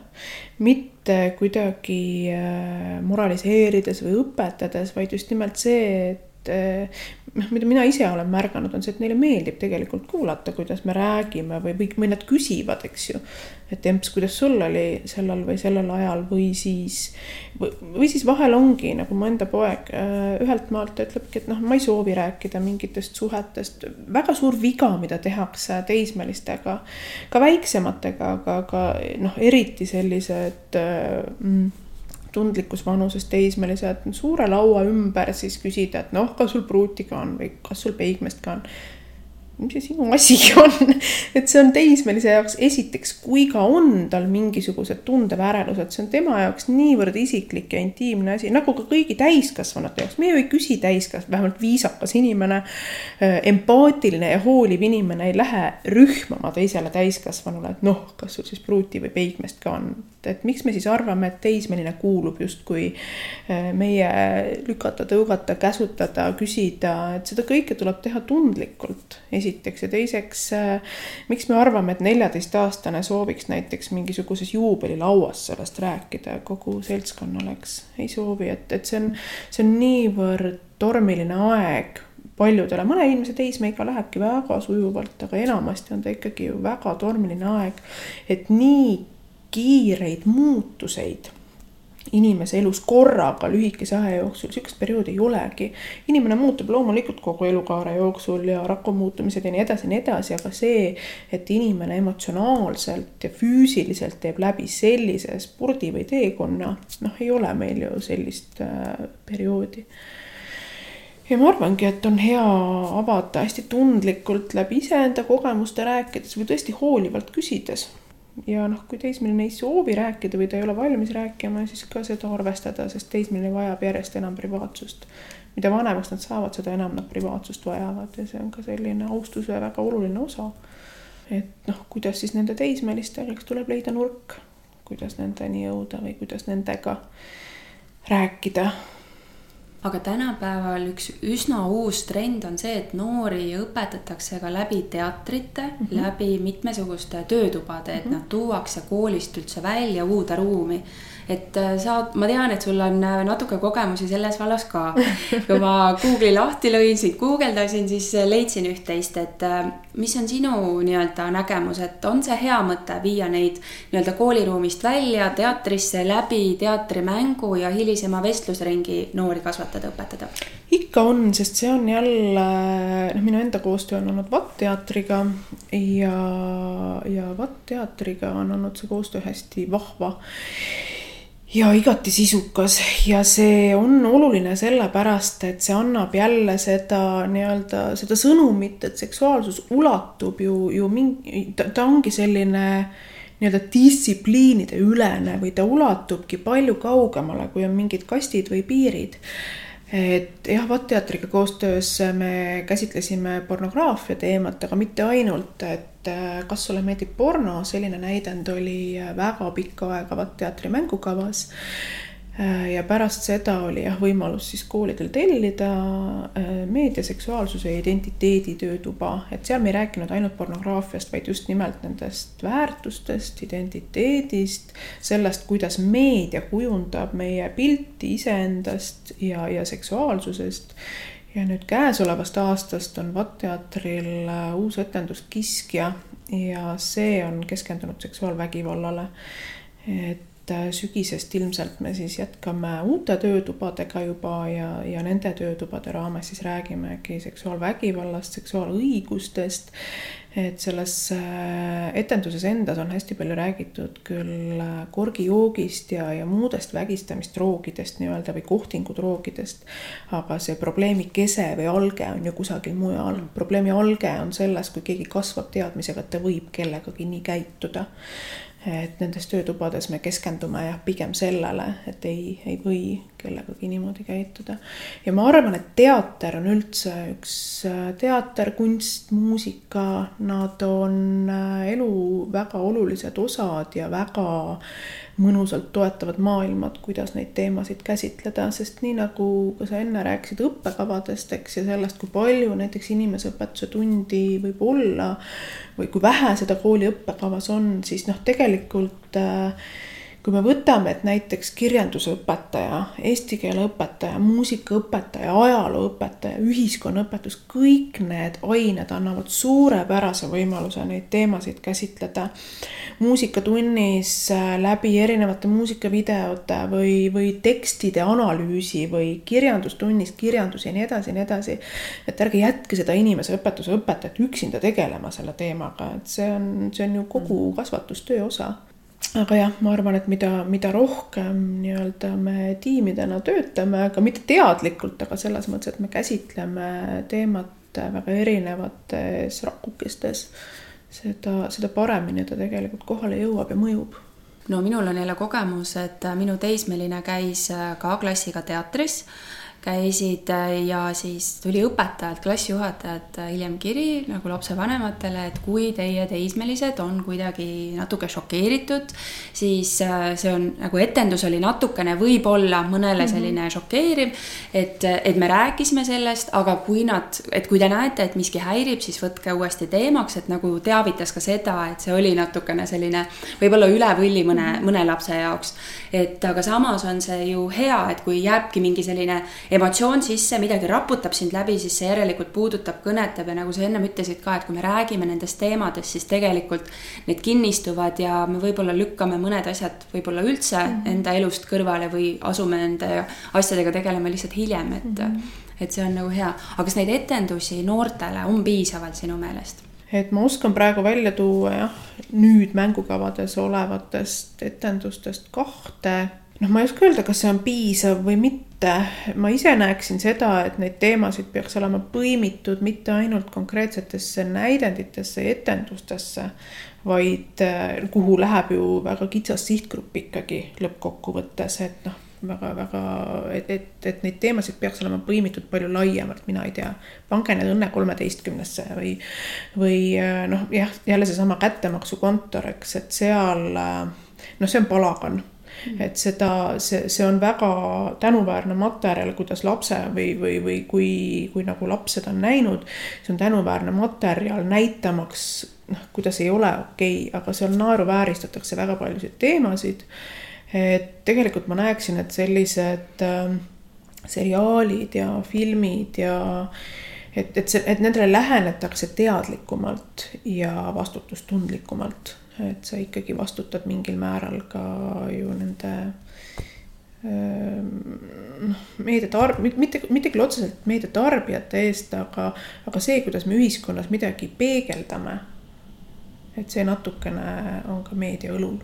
mitte kuidagi äh, moraliseerides või õpetades, vaid just nimelt see, et äh, noh, mida mina ise olen märganud, on see, et neile meeldib tegelikult kuulata, kuidas me räägime või, või, või nad küsivad, eks ju. et Emps, kuidas sul oli sellel või sellel ajal või siis, või siis vahel ongi nagu mu enda poeg äh, ühelt maalt ta ütlebki, et noh, ma ei soovi rääkida mingitest suhetest. väga suur viga, mida tehakse teismelistega, ka väiksematega, aga, aga noh, eriti sellised äh, mm, tundlikus vanuses teismelised suure laua ümber siis küsida, et noh, kas sul pruuti ka on või kas sul peigmeest ka on mis see sinu asi on et see on teismelise jaoks esiteks, kui ka on tal mingisugused tundevärelused, see on tema jaoks niivõrd isiklik ja intiimne asi, nagu ka kõigi täiskasvanute jaoks. me ju ei küsi täiskasvanud, vähemalt viisakas inimene, äh, empaatiline ja hooliv inimene ei lähe rühmama teisele täiskasvanule, et noh, kas sul siis pruuti või peigmeest ka on. et miks me siis arvame, et teismeline kuulub justkui äh, meie lükata, tõugata, käsutada, küsida, et seda kõike tuleb teha tundlikult esiteks ja teiseks, äh, miks me arvame, et neljateistaastane sooviks näiteks mingisuguses juubelilauas sellest rääkida kogu seltskonnal, eks, ei soovi, et, et see on, see on niivõrd tormiline aeg paljudele, mõne inimese teismeiga lähebki väga sujuvalt, aga enamasti on ta ikkagi ju väga tormiline aeg. et nii kiireid muutuseid inimese elus korraga lühikese aja jooksul, sihukest perioodi ei olegi. inimene muutub loomulikult kogu elukaare jooksul ja raku muutumised ja nii edasi ja nii edasi, aga see, et inimene emotsionaalselt ja füüsiliselt teeb läbi sellise spordi või teekonna, noh, ei ole meil ju sellist äh, perioodi ja ma arvangi, et on hea avada hästi tundlikult läbi iseenda kogemuste rääkides või tõesti hoolivalt küsides ja noh, kui teismeline ei soovi rääkida või ta ei ole valmis rääkima, siis ka seda arvestada, sest teismeline vajab järjest enam privaatsust. mida vanemaks nad saavad, seda enam nad privaatsust vajavad ja see on ka selline austuse väga oluline osa. et noh, kuidas siis nende teismelistega, eks tuleb leida nurk, kuidas nendeni jõuda või kuidas nendega rääkida aga tänapäeval üks üsna uus trend on see, et noori õpetatakse ka läbi teatrite mm, -hmm. läbi mitmesuguste töötubade, et mm -hmm. nad tuuakse koolist üldse välja uude ruumi et äh, sa, ma tean, et sul on äh, natuke kogemusi selles vallas ka. kui ma Google'i lahti lõin, sind guugeldasin, siis äh, leidsin üht-teist, et mis on sinu nii-öelda nägemus, et on see hea mõte viia neid nii-öelda kooliruumist välja teatrisse läbi teatrimängu ja hilisema vestlusringi noori kasvatada, õpetada? ikka on, sest see on jälle, noh, minu enda koostöö on olnud VAT teatriga ja, ja VAT teatriga on olnud see koostöö hästi vahva ja igati sisukas. Ja see on oluline sellepärast, et see annab jälle seda nii-öelda seda sõnumit, et seksuaalsus ulatub ju, ju mingi, ta ongi selline nii-öelda distsipliinide ülene või ta ulatubki palju kaugemale, kui on mingid kastid või piirid et jah, VAT teatriga koostöös me käsitlesime pornograafia teemat, aga mitte ainult, et äh, kas sulle meeldib porno, selline näidend oli väga pikka aega VAT teatri mängukavas Äh, ja pärast seda oli jah, võimalus siis koolidel tellida äh, meedia, seksuaalsuse ja identiteedi töötuba, et seal me ei rääkinud ainult pornograafiast, vaid just nimelt nendest väärtustest, identiteedist, sellest, kuidas meedia kujundab meie pilti iseendast ja, ja seksuaalsusest ja nüüd käesolevast aastast on VAT teatril äh, uus etendus Kiskja ja see on keskendunud seksuaalvägivallale. et äh, sügisest ilmselt me siis jätkame uute töötubadega juba ja, ja nende töötubade raames siis räägimegi seksuaalvägivallast, seksuaalõigustest et selles äh, etenduses endas on hästi palju räägitud küll äh, korgijoogist ja, ja muudest vägistamisdroogidest nii-öelda või kohtingudroogidest. aga see probleemi kese või alge on ju kusagil mujal. probleemi alge on selles, kui keegi kasvab teadmisega, et ta võib kellegagi nii käituda et nendes töötubades me keskendume jah, pigem sellele, et ei, ei või kellegagi niimoodi käituda. ja ma arvan, et teater on üldse üks äh, teater, kunst, muusika, nad on äh, elu väga olulised osad ja väga mõnusalt toetavad maailmad, kuidas neid teemasid käsitleda, sest nii nagu ka sa enne rääkisid õppekavadest, eks, ja sellest, kui palju näiteks inimeseõpetuse tundi võib olla või kui vähe seda kooli õppekavas on, siis noh, tegelikult äh, kui me võtame, et näiteks kirjandusõpetaja, eesti keele õpetaja, muusikaõpetaja, ajalooõpetaja, ühiskonnaõpetus, kõik need ained annavad suurepärase võimaluse neid teemasid käsitleda. muusikatunnis äh, läbi erinevate muusikavideote või, või tekstide analüüsi või kirjandustunnis kirjandus ja nii edasi ja nii edasi. et ärge jätke seda inimeseõpetuse õpetajat üksinda tegelema selle teemaga, et see on, see on ju kogu kasvatustöö osa aga jah, ma arvan, et mida, mida rohkem nii-öelda me tiimidena töötame, aga mitte teadlikult, aga selles mõttes, et me käsitleme teemat väga erinevates rakukestes, seda, seda paremini ta tegelikult kohale jõuab ja mõjub. No minul on jälle kogemus, et minu teismeline käis ka klassiga teatris käisid äh, ja siis tuli õpetajalt, klassijuhatajalt äh, hiljem kiri nagu lapsevanematele, et kui teie teismelised on kuidagi natuke šokeeritud, siis äh, see on nagu etendus oli natukene võib-olla mõnele mhm. selline mm -hmm. šokeeriv. et, et me rääkisime sellest, aga kui nad, et kui te näete, et miski häirib, siis võtke uuesti teemaks, et nagu teavitas ka seda, et see oli natukene selline võib-olla üle võlli mõne -hmm. mõne lapse jaoks. et aga samas on see ju hea, et kui jääbki mingi selline emotsioon sisse, midagi raputab sind läbi, siis see järelikult puudutab, kõnetab ja nagu sa ennem ütlesid ka, et kui me räägime nendest teemadest, siis tegelikult need kinnistuvad ja me võib-olla lükkame mõned asjad võib-olla üldse mm -hmm. enda elust kõrvale või asume nende asjadega tegelema lihtsalt hiljem, et mm, -hmm. et see on nagu hea. aga kas neid etendusi noortele on piisavalt sinu meelest? et ma oskan praegu välja tuua jah, nüüd mängukavades olevatest etendustest kahte noh, ma ei oska öelda, kas see on piisav või mitte. ma ise näeksin seda, et neid teemasid peaks olema põimitud mitte ainult konkreetsetesse näidenditesse ja etendustesse, vaid äh, kuhu läheb ju väga kitsas sihtgrupp ikkagi lõppkokkuvõttes, et noh, väga-väga, et, et, et neid teemasid peaks olema põimitud palju laiemalt, mina ei tea. pange need Õnne kolmeteistkümnesse või, või äh, noh, jah, jälle seesama kättemaksukontor, eks, et seal äh, noh, see on palagan. Et seda, see, see on väga tänuväärne materjal, kuidas lapse või, või, või kui, kui nagu laps seda on näinud, see on tänuväärne materjal näitamaks, noh, kuidas ei ole okei okay,, aga seal naeruvääristatakse väga paljusid teemasid. et tegelikult ma näeksin, et sellised äh, seriaalid ja filmid ja et, et see, et nendele lähenetakse teadlikumalt ja vastutustundlikumalt et sa ikkagi vastutad mingil määral ka ju nende noh, meediatarb-, mitte, mitte küll otseselt meediatarbijate eest, aga, aga see, kuidas me ühiskonnas midagi peegeldame. et see natukene on ka meedia õlul.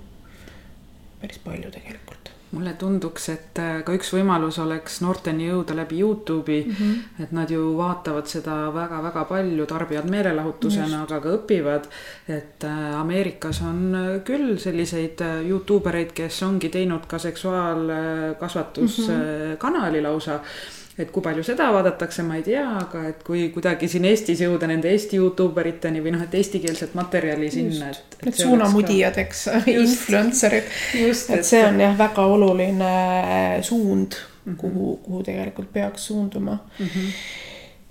päris palju tegelikult mulle tunduks, et äh, ka üks võimalus oleks noorteni jõuda läbi Youtube'i mm. -hmm. et nad ju vaatavad seda väga-väga palju, tarbivad meelelahutusena, aga ka õpivad. et äh, Ameerikas on äh, küll selliseid Youtube ereid, kes ongi teinud ka seksuaalkasvatuskanali mm -hmm. lausa et kui palju seda vaadatakse, ma ei tea, aga et kui kuidagi siin Eestis jõuda nende Eesti Youtube eriteni või noh, et eestikeelset materjali sinna, et. Need suunamudijad, eks, influencer'id. et see on jah, väga oluline suund mm, -hmm. kuhu, kuhu tegelikult peaks suunduma mm. -hmm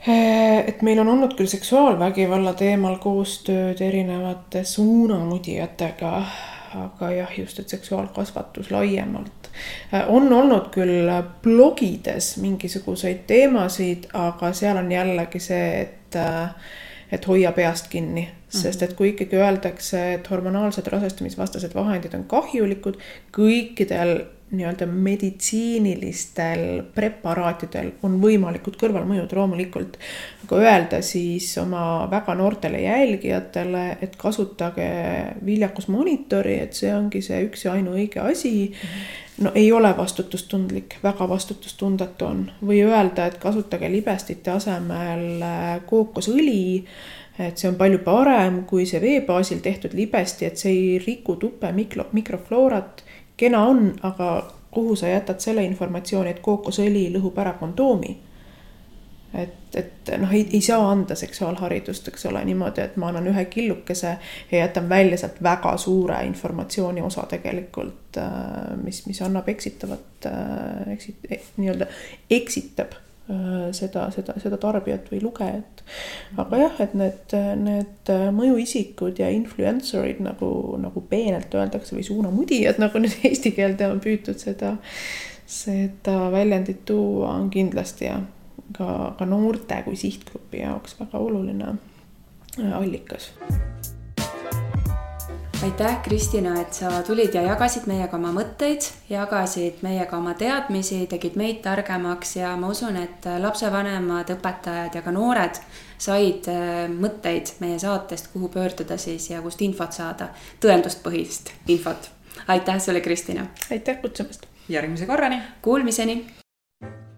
et meil on olnud küll seksuaalvägivalla teemal koostööd erinevate suunamudijatega, aga jah, just, et seksuaalkasvatus laiemalt on olnud küll blogides mingisuguseid teemasid, aga seal on jällegi see, et et hoia peast kinni, sest et kui ikkagi öeldakse, et hormonaalsed rasestumisvastased vahendid on kahjulikud kõikidel nii-öelda meditsiinilistel preparaatidel on võimalikud kõrvalmõjud loomulikult. aga öelda siis oma väga noortele jälgijatele, et kasutage viljakusmonitori, et see ongi see üks ja ainuõige asi. no ei ole vastutustundlik, väga vastutustundetu on või öelda, et kasutage libestite asemel äh, kookosõli et see on palju parem kui see vee baasil tehtud libesti, et see ei riku tuppe mikro, mikrofloorat kena on, aga kuhu sa jätad selle informatsiooni, et kookosõli lõhub ära kondoomi. et, et noh, ei, ei saa anda seksuaalharidust, eks ole, niimoodi, et ma annan ühe killukese ja jätan välja sealt väga suure informatsiooni osa tegelikult, äh, mis, mis annab eksitavat, äh, eksit-, nii-öelda eksitab seda, seda, seda tarbijat või lugejat. aga jah, et need, need mõjuisikud ja influencer'id nagu, nagu peenelt öeldakse või suunamudijad, nagu nüüd eesti keelde on püütud seda, seda väljendit tuua, on kindlasti jah, ka, ka noorte kui sihtgrupi jaoks väga oluline äh, allikas aitäh, Kristina, et sa tulid ja jagasid meiega oma mõtteid, jagasid meiega oma teadmisi, tegid meid targemaks ja ma usun, et lapsevanemad, õpetajad ja ka noored said äh, mõtteid meie saatest, kuhu pöörduda siis ja kust infot saada, tõenduspõhist infot. aitäh sulle, Kristina. aitäh kutsumast. järgmise korrani. Kuulmiseni